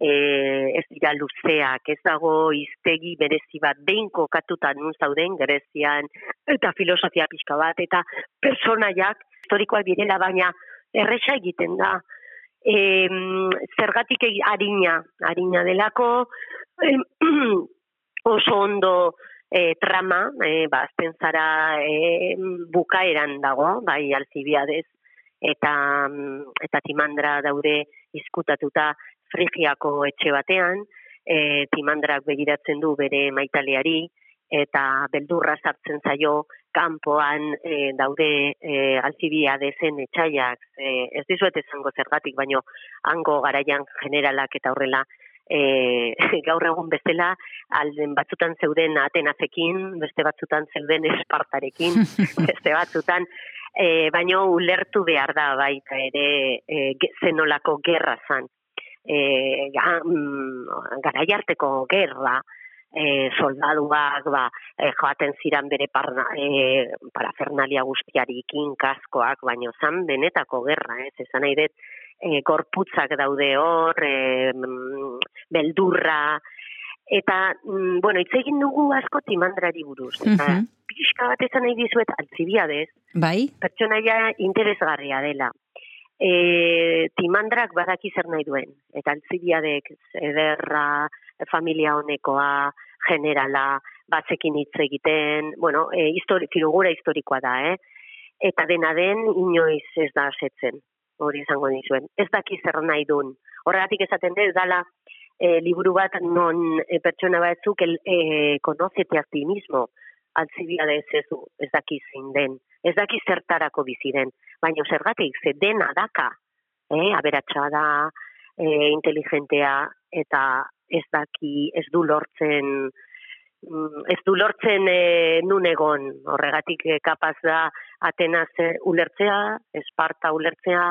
e, ez dira luzeak, ez dago iztegi berezi bat, behin kokatuta nun zauden, gerezian, eta filosofia pixka bat, eta personaiak historikoak direla, baina erresa egiten da. E, zergatik harina, harina delako, em, oso ondo e, trama, e, ba, azten zara e, bukaeran dago, bai alzibiadez, eta, eta timandra daude izkutatuta frigiako etxe batean, e, timandrak begiratzen du bere maitaleari, eta beldurra sartzen zaio kanpoan e, daude e, alzibiadezen etxaiak, e, ez dizuet esango zergatik, baino hango garaian generalak eta horrela e, gaur egun bezala alden batzutan zeuden Atenazekin, beste batzutan zeuden Espartarekin, beste batzutan e, baino ulertu behar da baita ere e, zenolako gerra zan. E, ga, mm, garai arteko gerra, e, soldaduak ba, e, joaten ziran bere parna, e, parafernalia guztiarikin, kaskoak, baino zan benetako gerra, ez, esan nahi dut, e, gorputzak daude hor, e, mm, beldurra, eta, mm, bueno, hitz egin dugu asko timandrari buruz, eta Mhm. pixka bat esan nahi dizuet altzibiadez, Bai? pertsonaia interesgarria dela. E, timandrak badaki zer nahi duen, eta altzibiadek ederra, familia honekoa, generala, batzekin hitz egiten, bueno, e, histori, figura historikoa da, eh? Eta dena den, inoiz ez da asetzen, hori izango dizuen. Ez daki zer nahi duen. Horregatik esaten dut, dala, e, liburu bat non e, pertsona batzuk el, e, konozete a ti mismo, altzibia ez ez daki zein den, ez daki zertarako bizi den, baina zergatik, ze dena daka, eh, aberatsa da, e, inteligentea eta ez daki ez du lortzen mm, ez du lortzen e, nun egon horregatik e, kapaz da Atenas e, ulertzea, Esparta ulertzea,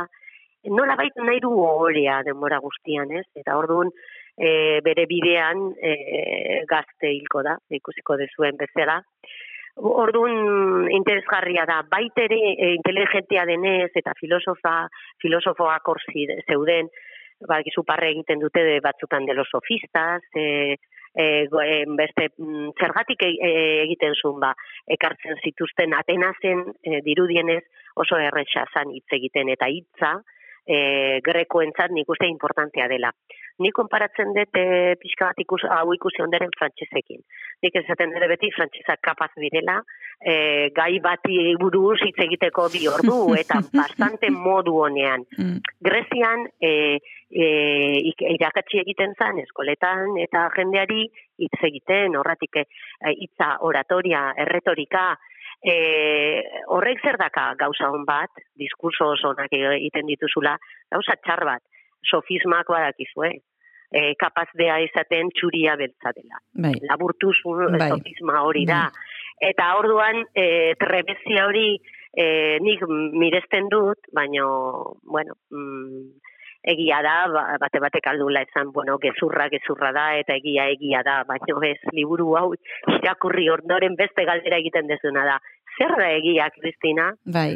nola bait nahi du horea denbora guztian, ez? Eta orduan e, bere bidean e, gazte hilko da, ikusiko dezuen bezala. Orduan interesgarria da, baitere e, inteligentia denez eta filosofa, filosofoak hor zeuden, ba, parre egiten dute de batzutan de los sofistas, e, e, beste mm, zergatik e, e, egiten zuen ba, ekartzen zituzten Atenazen e, dirudienez oso erretxa zan hitz egiten eta hitza, e, grekoentzat nik uste importantea dela. Nik konparatzen dut e, pixka bat ikus, hau ikusi onderen frantsesekin. Nik esaten dut beti frantsesak kapaz direla, e, gai bati buruz hitz egiteko bi ordu eta bastante modu honean. Mm. Grezian e, e, irakatsi egiten zen eskoletan eta jendeari hitz egiten, horratik e, hitza oratoria, erretorika, e, horrek zer daka gauza hon bat, diskurso onak egiten dituzula, gauza txar bat, sofismak badakizue, e, kapazbea izaten txuria beltza dela. Bai. Laburtuz bai. sofisma hori da. Bai. Eta orduan, e, trebezia hori e, nik miresten dut, baino, bueno, mm, egia da, ba, bate batek aldula esan, bueno, gezurra, gezurra da, eta egia, egia da, baina ez, liburu hau, irakurri ordoren beste galdera egiten dezuna da. Zer da egia, Kristina? Bai.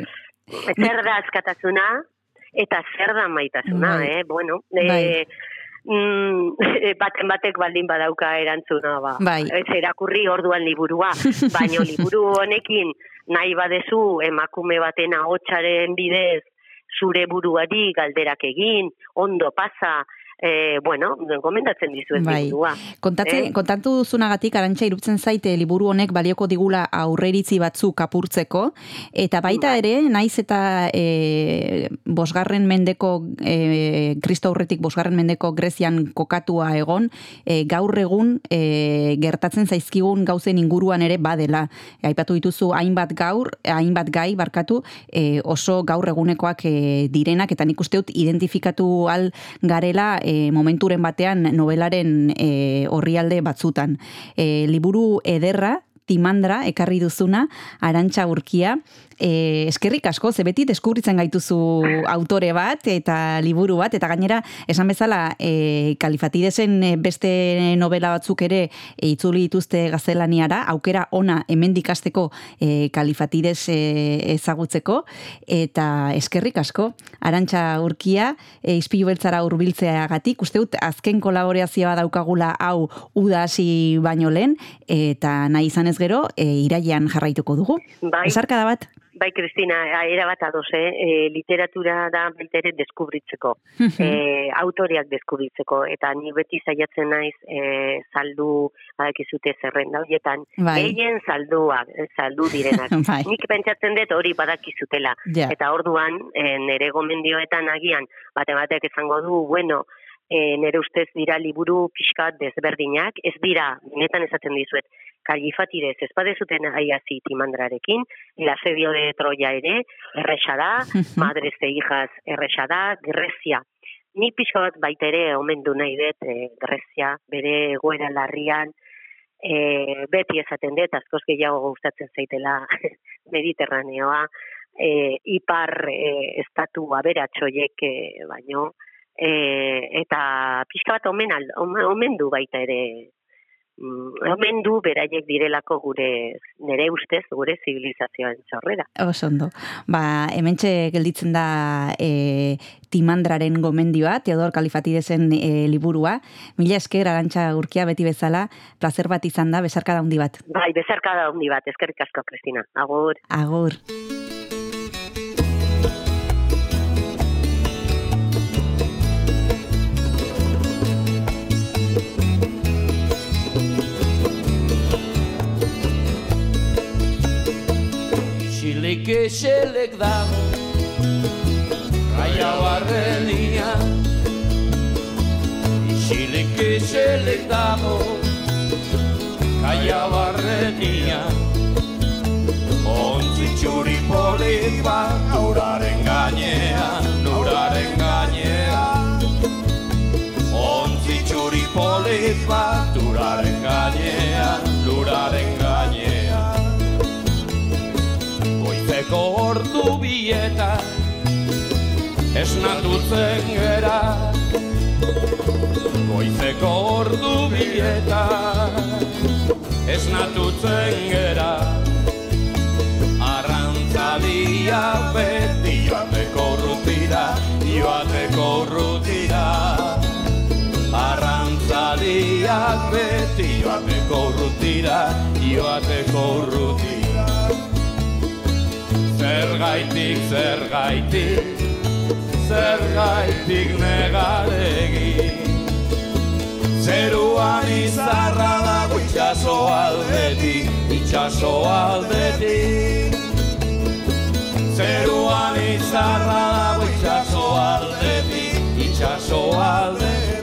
Zer da askatasuna, eta zer da maitasuna, bai. eh? Bueno, bai. e, mm, baten batek baldin badauka erantzuna, ba. Bai. Ez erakurri orduan liburua, baina liburu honekin nahi badezu emakume baten ahotsaren bidez zure buruari galderak egin, ondo pasa, e, bueno, gomendatzen dizuet bai. liburua. Kontatze, eh? Kontatu duzunagatik, arantxa irutzen zaite liburu honek balioko digula aurreritzi batzu kapurtzeko, eta baita bai. ere, naiz eta e, bosgarren mendeko, e, kristo aurretik bosgarren mendeko Grezian kokatua egon, e, gaur egun e, gertatzen zaizkigun gauzen inguruan ere badela. E, aipatu dituzu hainbat gaur, hainbat gai barkatu, e, oso gaur egunekoak e, direnak, eta nik usteut identifikatu al garela e, momenturen batean novelaren e, orrialde batzutan. E, liburu ederra, timandra, ekarri duzuna, arantxa urkia, e, eskerrik asko, ze beti deskubritzen gaituzu autore bat eta liburu bat, eta gainera, esan bezala, e, kalifatidesen beste novela batzuk ere e, itzuli dituzte gaztelaniara, aukera ona hemen dikasteko e, kalifatides e, ezagutzeko, eta eskerrik asko, arantxa urkia, e, izpilu beltzara urbiltzea gatik, uste dut, azken kolaborazioa daukagula hau udasi baino lehen, eta nahi izan ez gero, e, iraian jarraituko dugu. Bai. Esarka da bat? Bai, Kristina, era bat ados, eh? E, literatura da baitere deskubritzeko, e, autoriak deskubritzeko, eta ni beti saiatzen naiz e, saldu, badakizute zerrenda horietan, bai. gehien saldua, saldu direnak. bai. Nik pentsatzen dut hori badakizutela, eta orduan, e, nere gomendioetan agian, bate batek esango du, bueno, e, nere ustez dira liburu pixkat desberdinak, ez dira, netan esaten dizuet, kalifatidez ez badezuten aiazi timandrarekin, el asedio de Troya ere, erresa da, madrez de hijas erresa da, Grezia. Ni pixo bat baita ere omen du nahi dut, e, Grezia, bere egoera larrian, e, beti esaten dut, askoz gehiago gustatzen zaitela mediterraneoa, e, ipar e, estatu aberatxoiek e, baino, e, eta pixka bat omen, omen du baita ere Mm, omen du beraiek direlako gure nere ustez gure zibilizazioan txorrera. Oso ondo. Ba, hementxe gelditzen da e, timandraren gomendioa, Teodor Kalifatidezen e, liburua. Mila esker, arantxa urkia beti bezala, placer bat izan da, bezarka da bat. Bai, bezarka da bat, eskerrik asko, Kristina. Agur. Agur. isilik iselek da Raia barrenia Isilik iselek dago. Kaia barrenia Ontzi txuri polit bat Uraren gainean Uraren gainean Ontzi txuri polit bat Uraren gainean Uraren gainean bieta Esnatutzen gera. Goizeko ordu bieta Esnatutzen gera. Arrantzalia beti joateko rutira Joateko rutira. Arrantzaliak beti joateko rutira Joateko rutira Zergaitik, zergaitik Zergaitik negaregi. Zeruan izarra dago itxaso aldetik Itxaso aldetik. Zeruan izarra dago itxaso aldetik Itxaso aldetik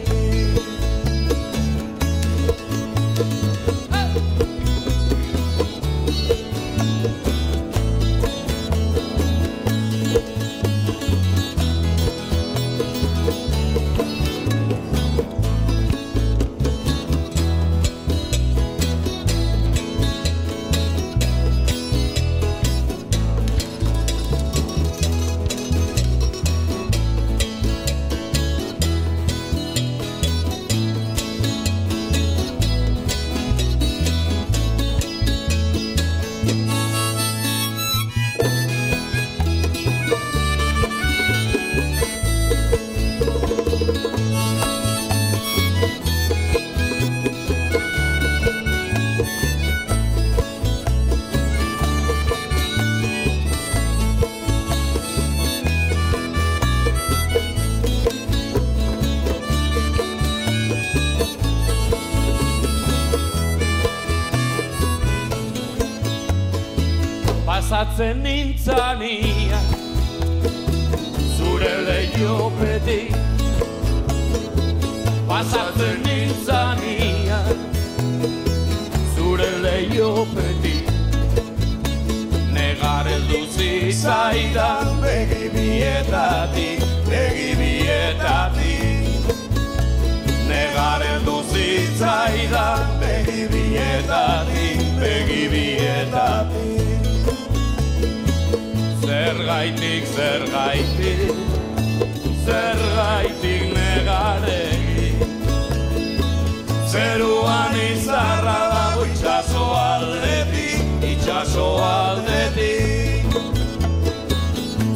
itxaso aldetik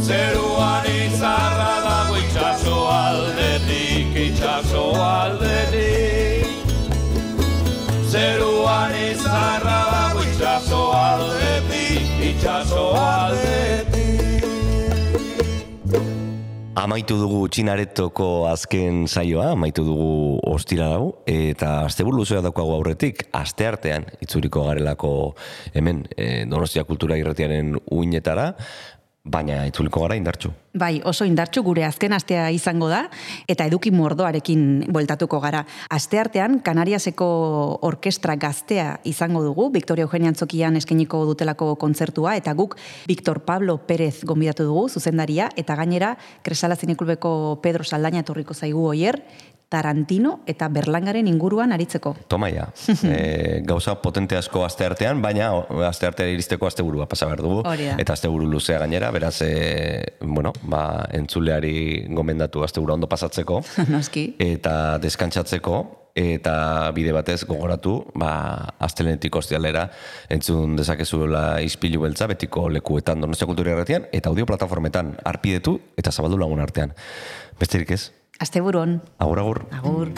Zeruan izarra dago itxaso aldetik, itxaso aldetik. Zeruan izarra dago itxaso aldetik, itxaso aldetik Amaitu dugu txinaretoko azken saioa, amaitu dugu ostira dago, eta asteburu luzea daukagu aurretik, aste artean, itzuriko garelako hemen, e, Donostia Kultura Irratiaren uinetara, baina itzuliko gara indartxu. Bai, oso indartxu gure azken astea izango da, eta eduki mordoarekin bueltatuko gara. Aste artean, Kanariaseko orkestra gaztea izango dugu, Victoria Eugenia Antzokian eskeniko dutelako kontzertua, eta guk Victor Pablo Pérez gonbidatu dugu, zuzendaria, eta gainera, Kresala Zineklubeko Pedro Saldaña etorriko zaigu oier, Tarantino eta Berlangaren inguruan aritzeko. Toma ja, e, gauza potente asko aste artean, baina aste artean iristeko asteburua pasa behar dugu. Hori da. Eta asteburu luzea gainera, beraz, e, bueno, ba, entzuleari gomendatu astebura ondo pasatzeko. Noski. eta deskantsatzeko eta bide batez gogoratu, ba, astelenetik ostialera entzun dezakezuela ispilu beltza betiko lekuetan Donostia Kultura Irratian eta audio plataformetan arpidetu eta zabaldu lagun artean. Besterik ez, Asteburon. agur agur. Agur.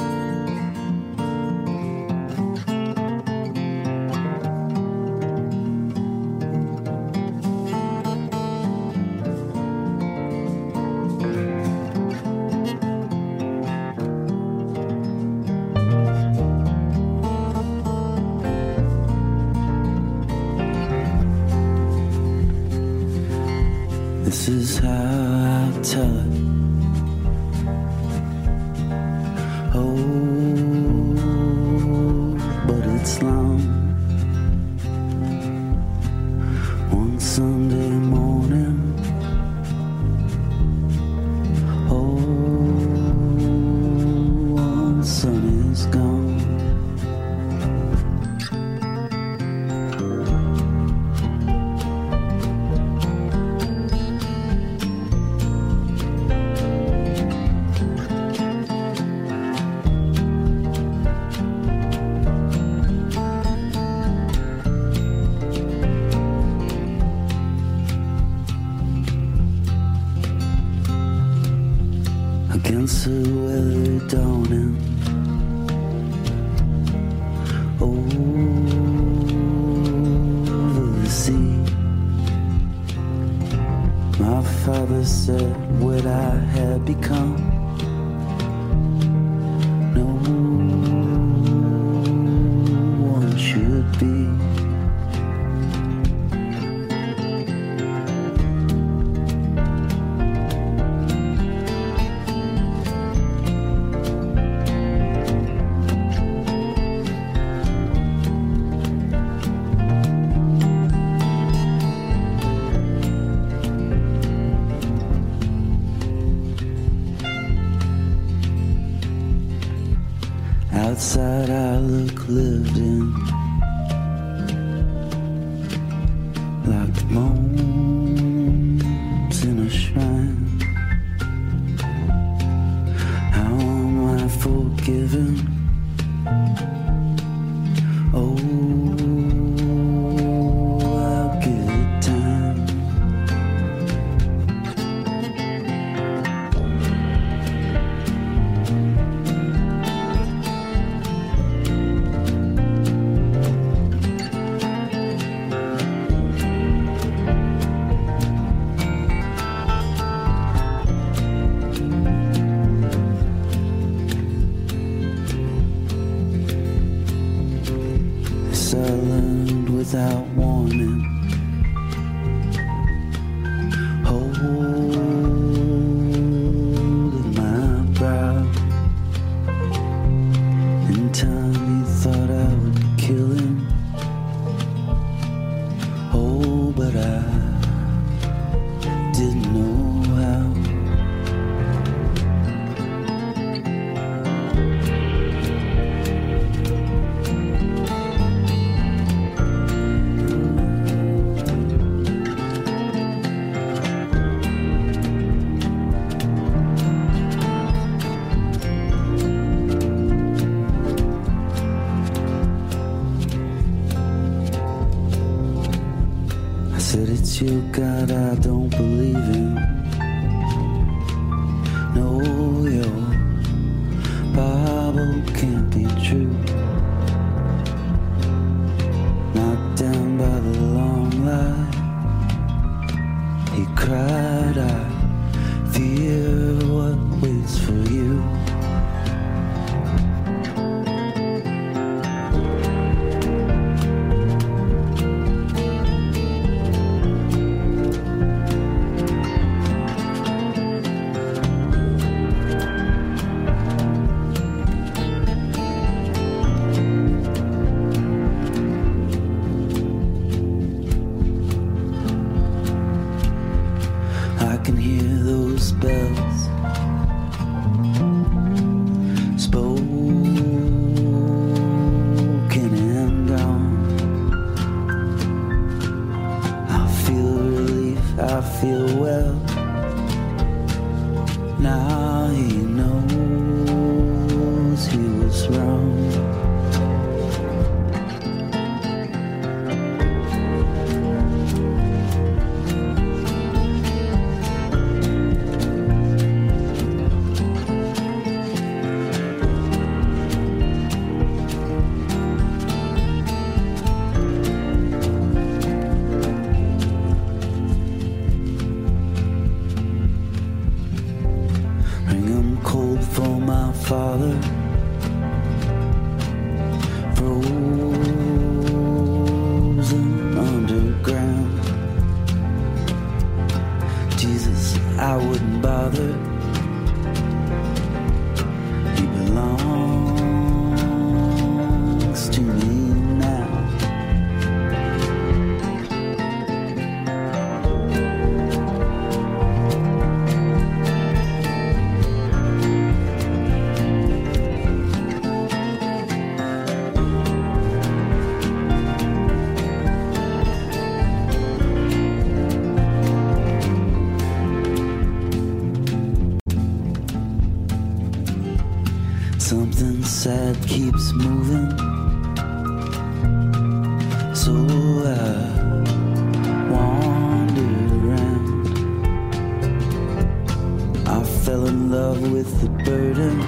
The burden.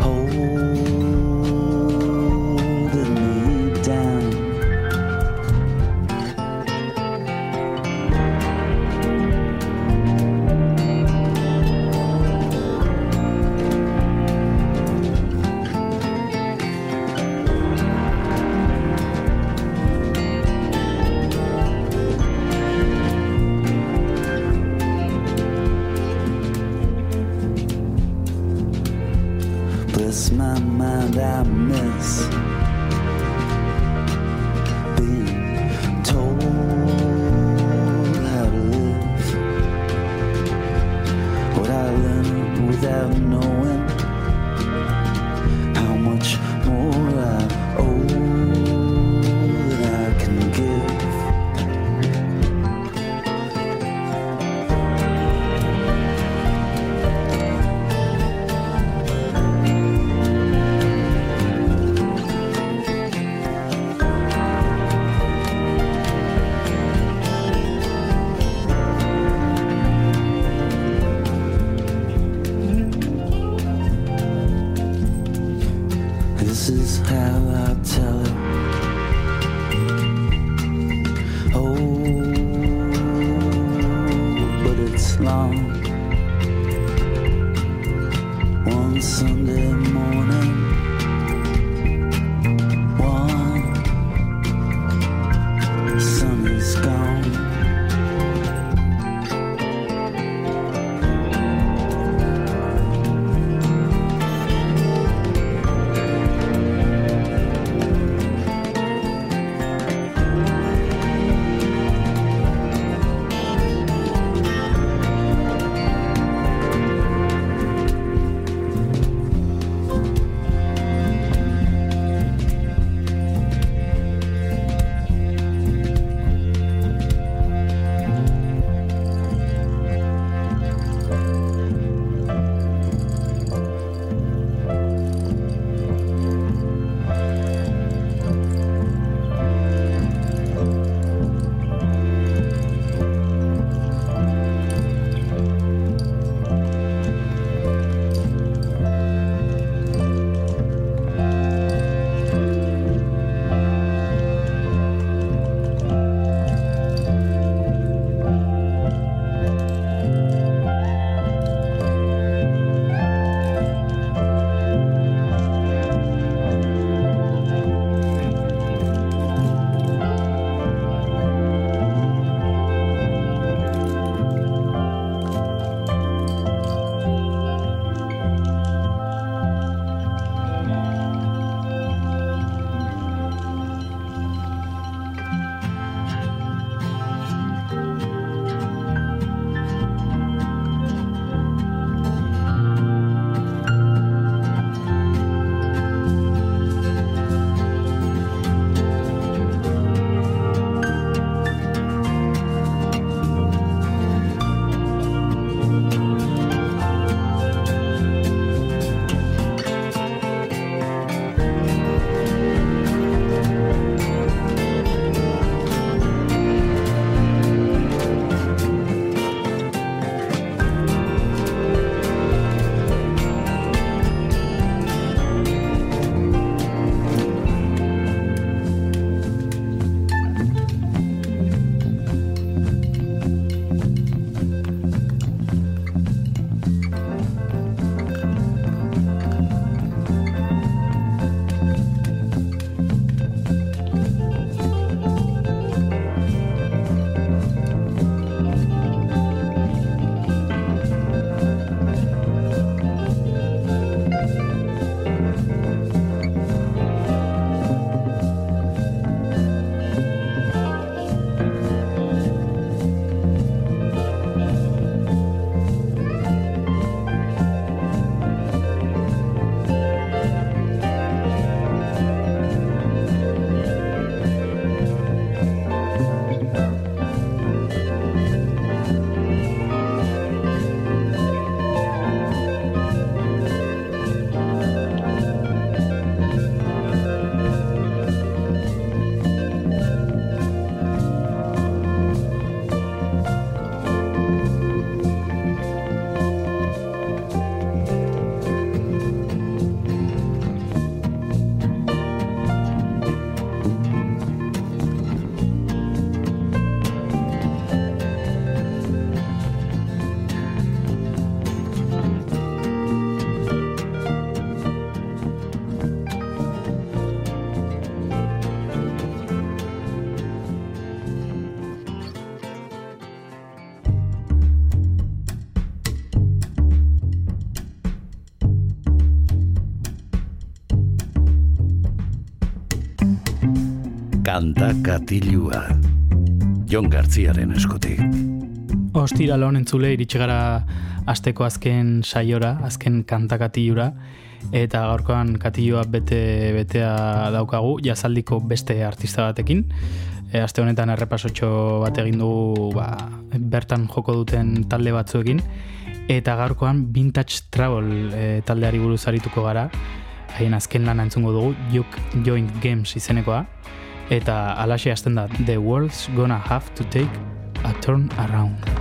Holding Kanta katilua Jon Gartziaren eskutik. Ostira lan entzule iritsi gara asteko azken saiora, azken kanta katilura eta gaurkoan katilua bete betea daukagu jazaldiko beste artista batekin. E, aste honetan errepasotxo bat egin dugu ba, bertan joko duten talde batzuekin. Eta gaurkoan Vintage Travel e, taldeari buruz arituko gara. Haien azken lana entzungo dugu Juk Joint Games izenekoa eta alaxe hasten da The world's gonna have to take a turn around.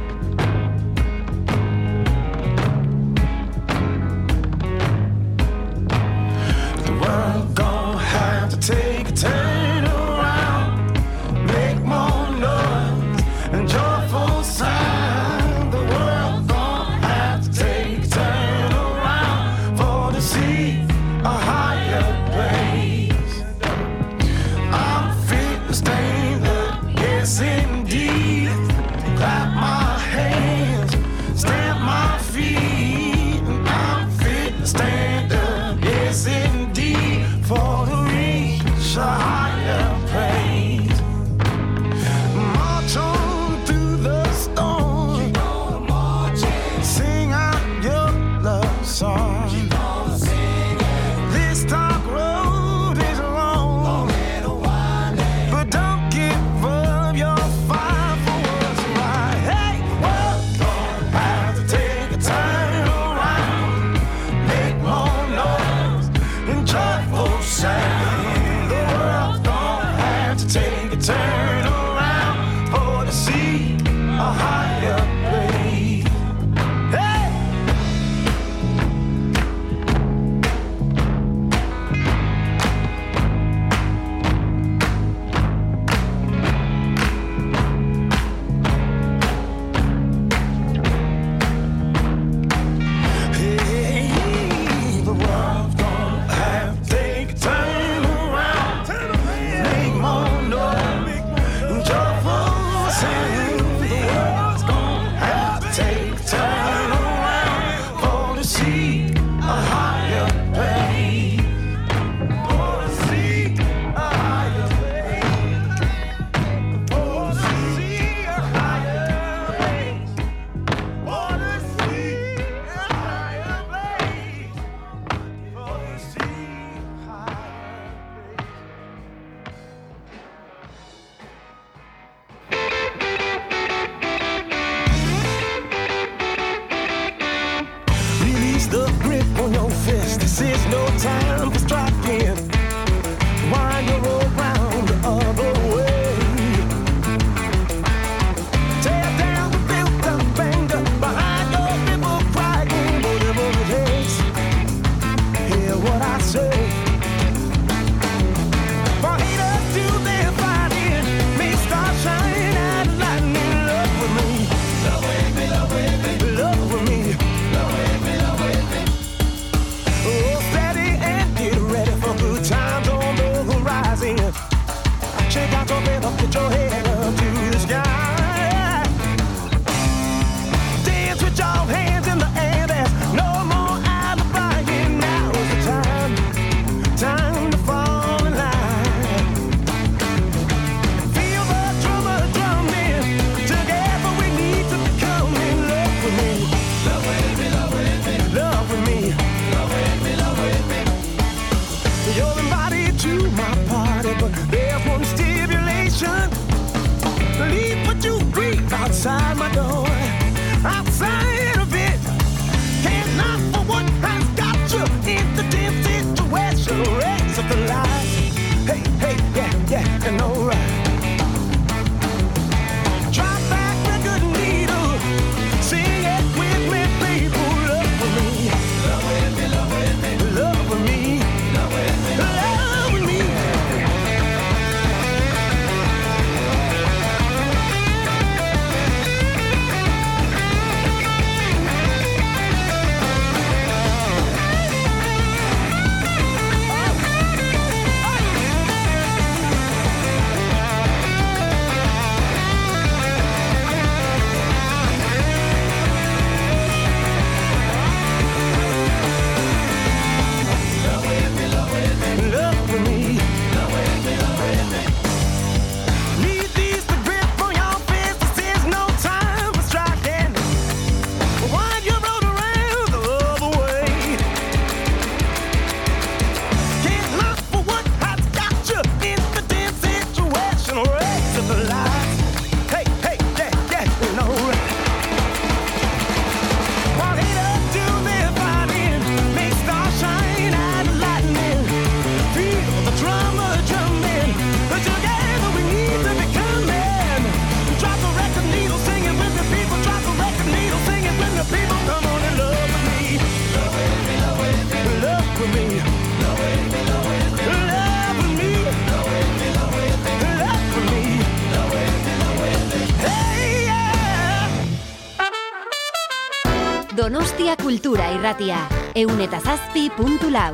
Donostia Kultura Irratia, eunetazazpi puntu lau.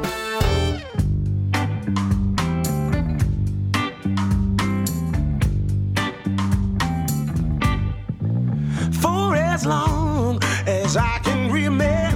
For as long as I can remember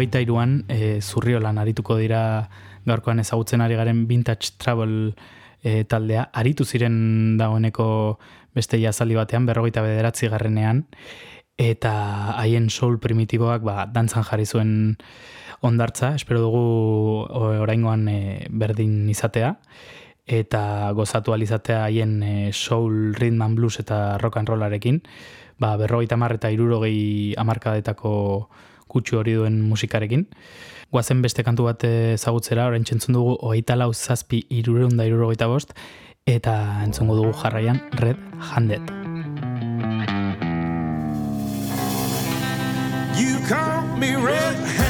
hogeita iruan e, eh, zurriolan arituko dira gaurkoan ezagutzen ari garen vintage travel e, taldea, aritu ziren dagoeneko beste jazaldi batean, berrogeita bederatzi garrenean, eta haien soul primitiboak ba, dantzan jarri zuen ondartza, espero dugu oraingoan e, berdin izatea, eta gozatu alizatea haien e, soul, rhythm and blues eta rock and rollarekin, ba, berrogeita marreta irurogei amarkadetako kutsu hori duen musikarekin. Guazen beste kantu bat ezagutzera, orain txentzun dugu hogeita lau zazpi irureunda irurogeita bost, eta entzungo dugu jarraian Red Handed. You caught me red-handed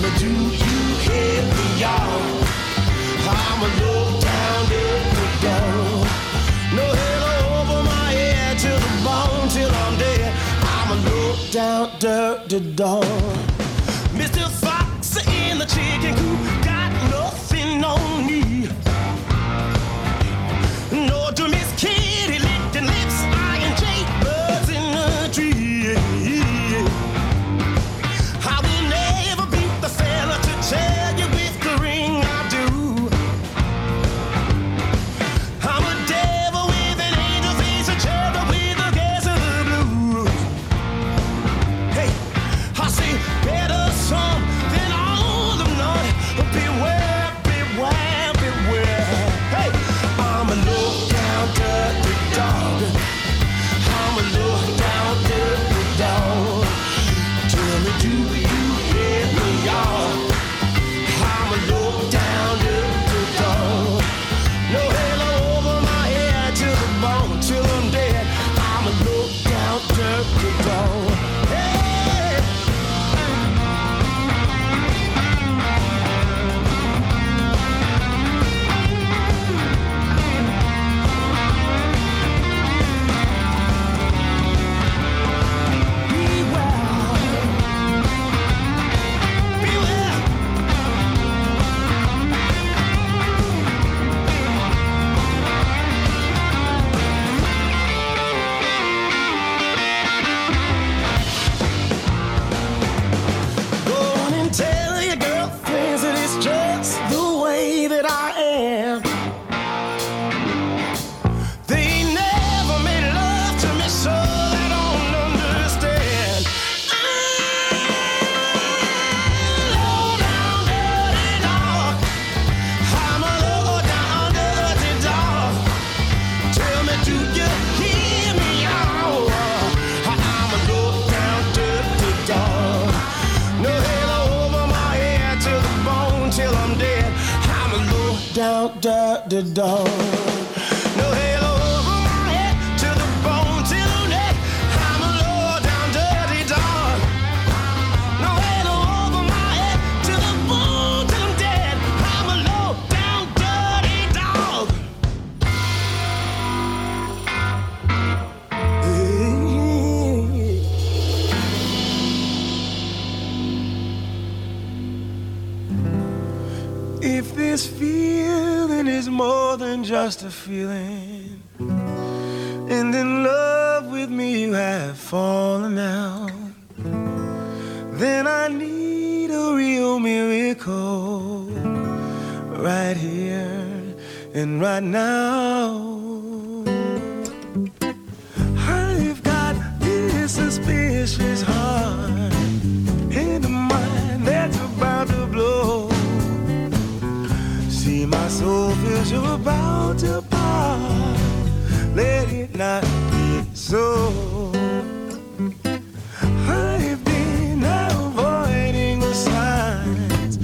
gonna do you hit me, y'all? I'm a low down girl. No head over my head to the bone, till I'm dead. I'm a low down dirty dog. Mr. Fox in the chicken coop. underdog. just a feeling. And in love with me, you have fallen out. Then I need a real miracle right here and right now. I've got this suspicious heart and a mind that's about to blow. See, my soul feels your So I've been avoiding the signs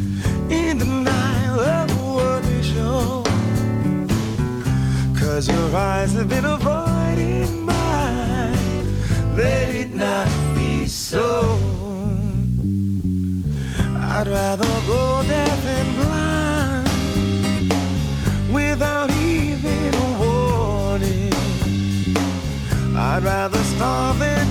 in denial of what they show. Cause your eyes have been avoiding mine. Let it not be so. I'd rather go there. I'd rather starve than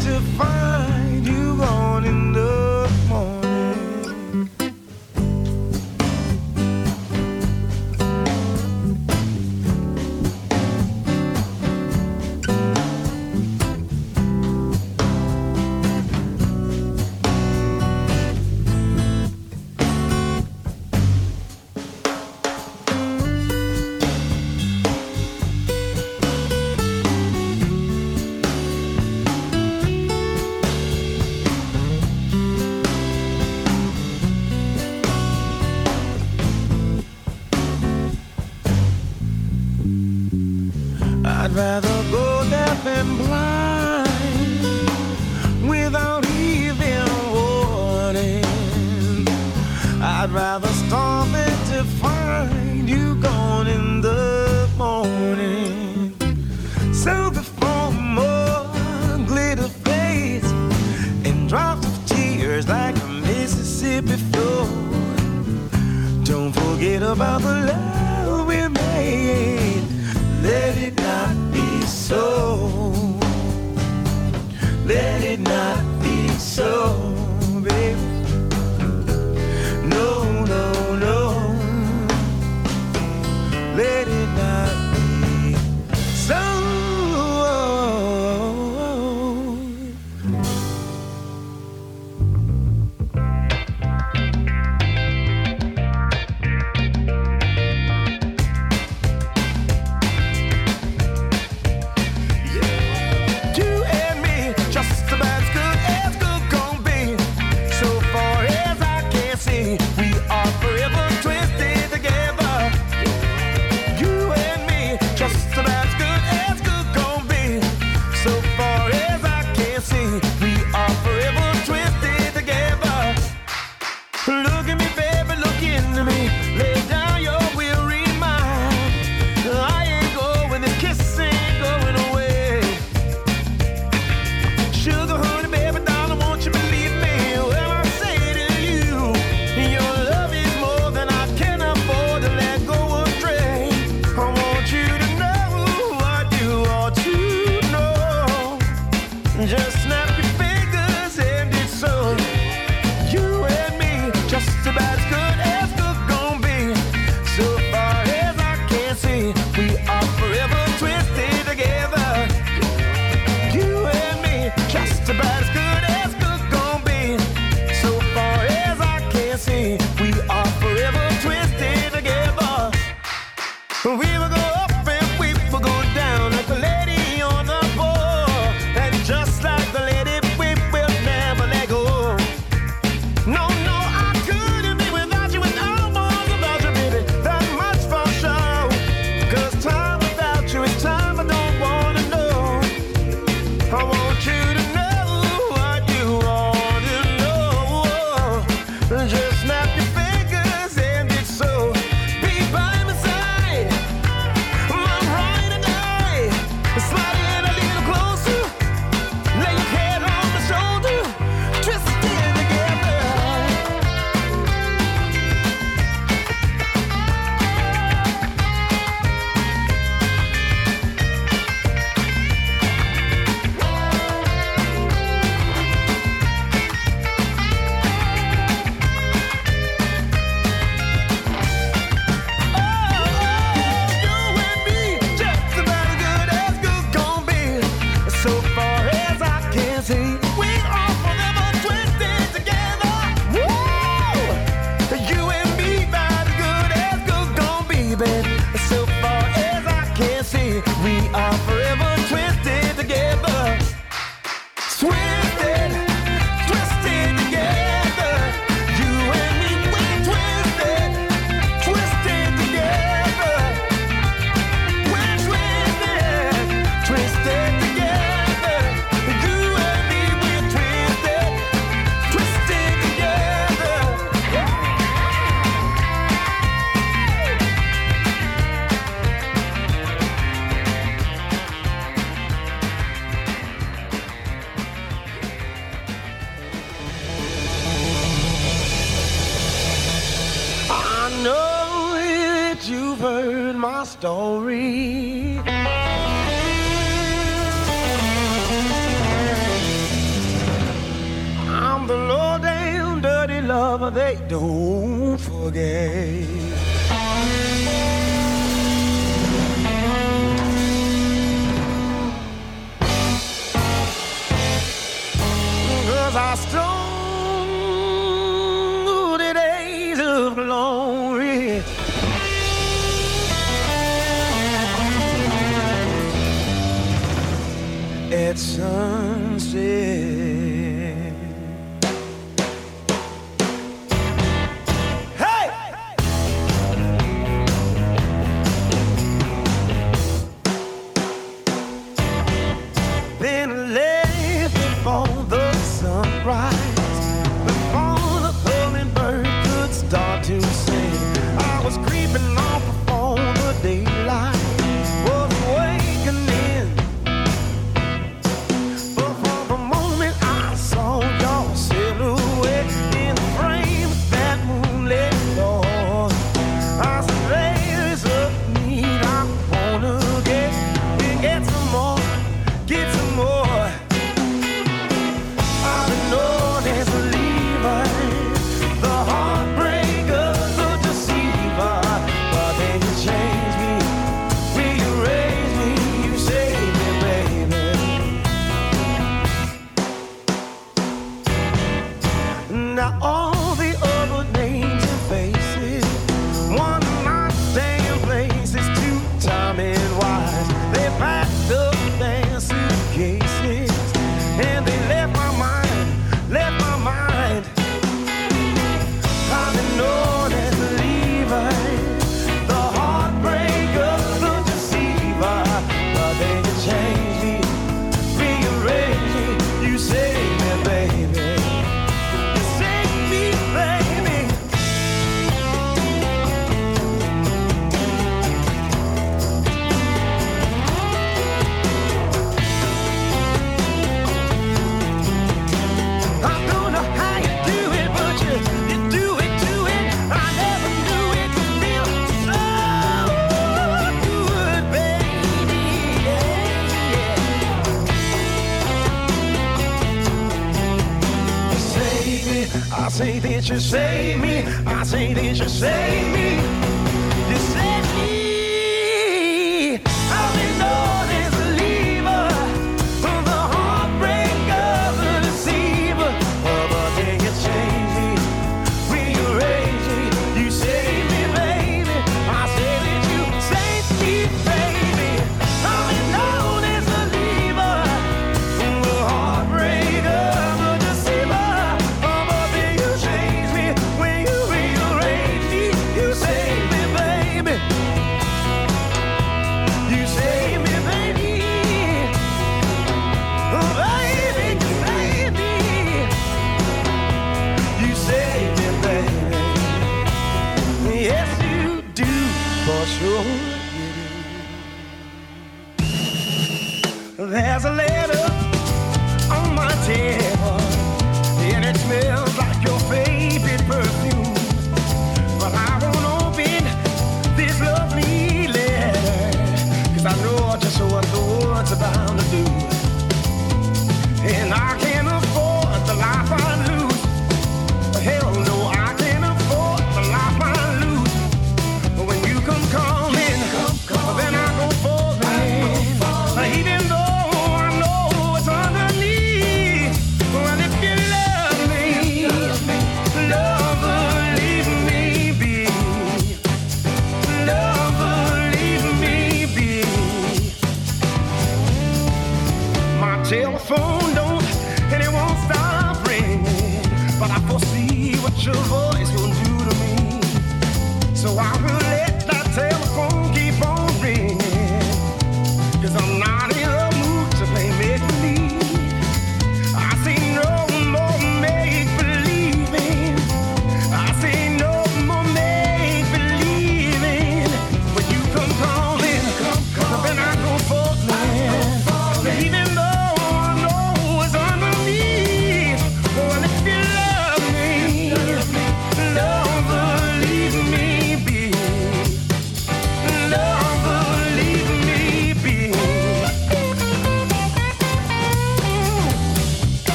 I say, did you save me? I say, did you save me?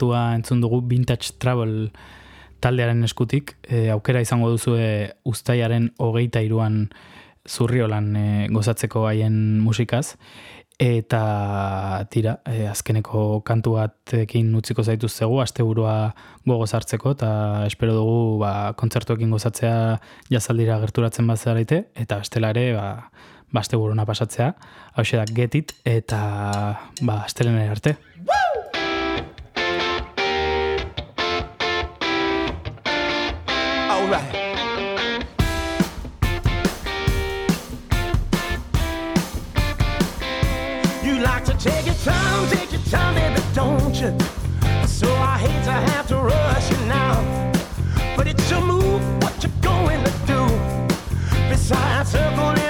kantua entzun dugu Vintage Travel taldearen eskutik, e, aukera izango duzu e, ustaiaren hogeita iruan zurriolan e, gozatzeko haien musikaz, eta tira, e, azkeneko kantu batekin utziko zaituz zego, asteburua gogoz hartzeko, eta espero dugu ba, kontzertuekin gozatzea jazaldira gerturatzen bat zarete, eta bestela ere, ba, ba asteburuna pasatzea, hau da, getit, eta ba, astelenen arte. Woo! right. Take your time, take your time, baby, don't you? So I hate to have to rush you now. But it's your move, what you going to do? Besides circling.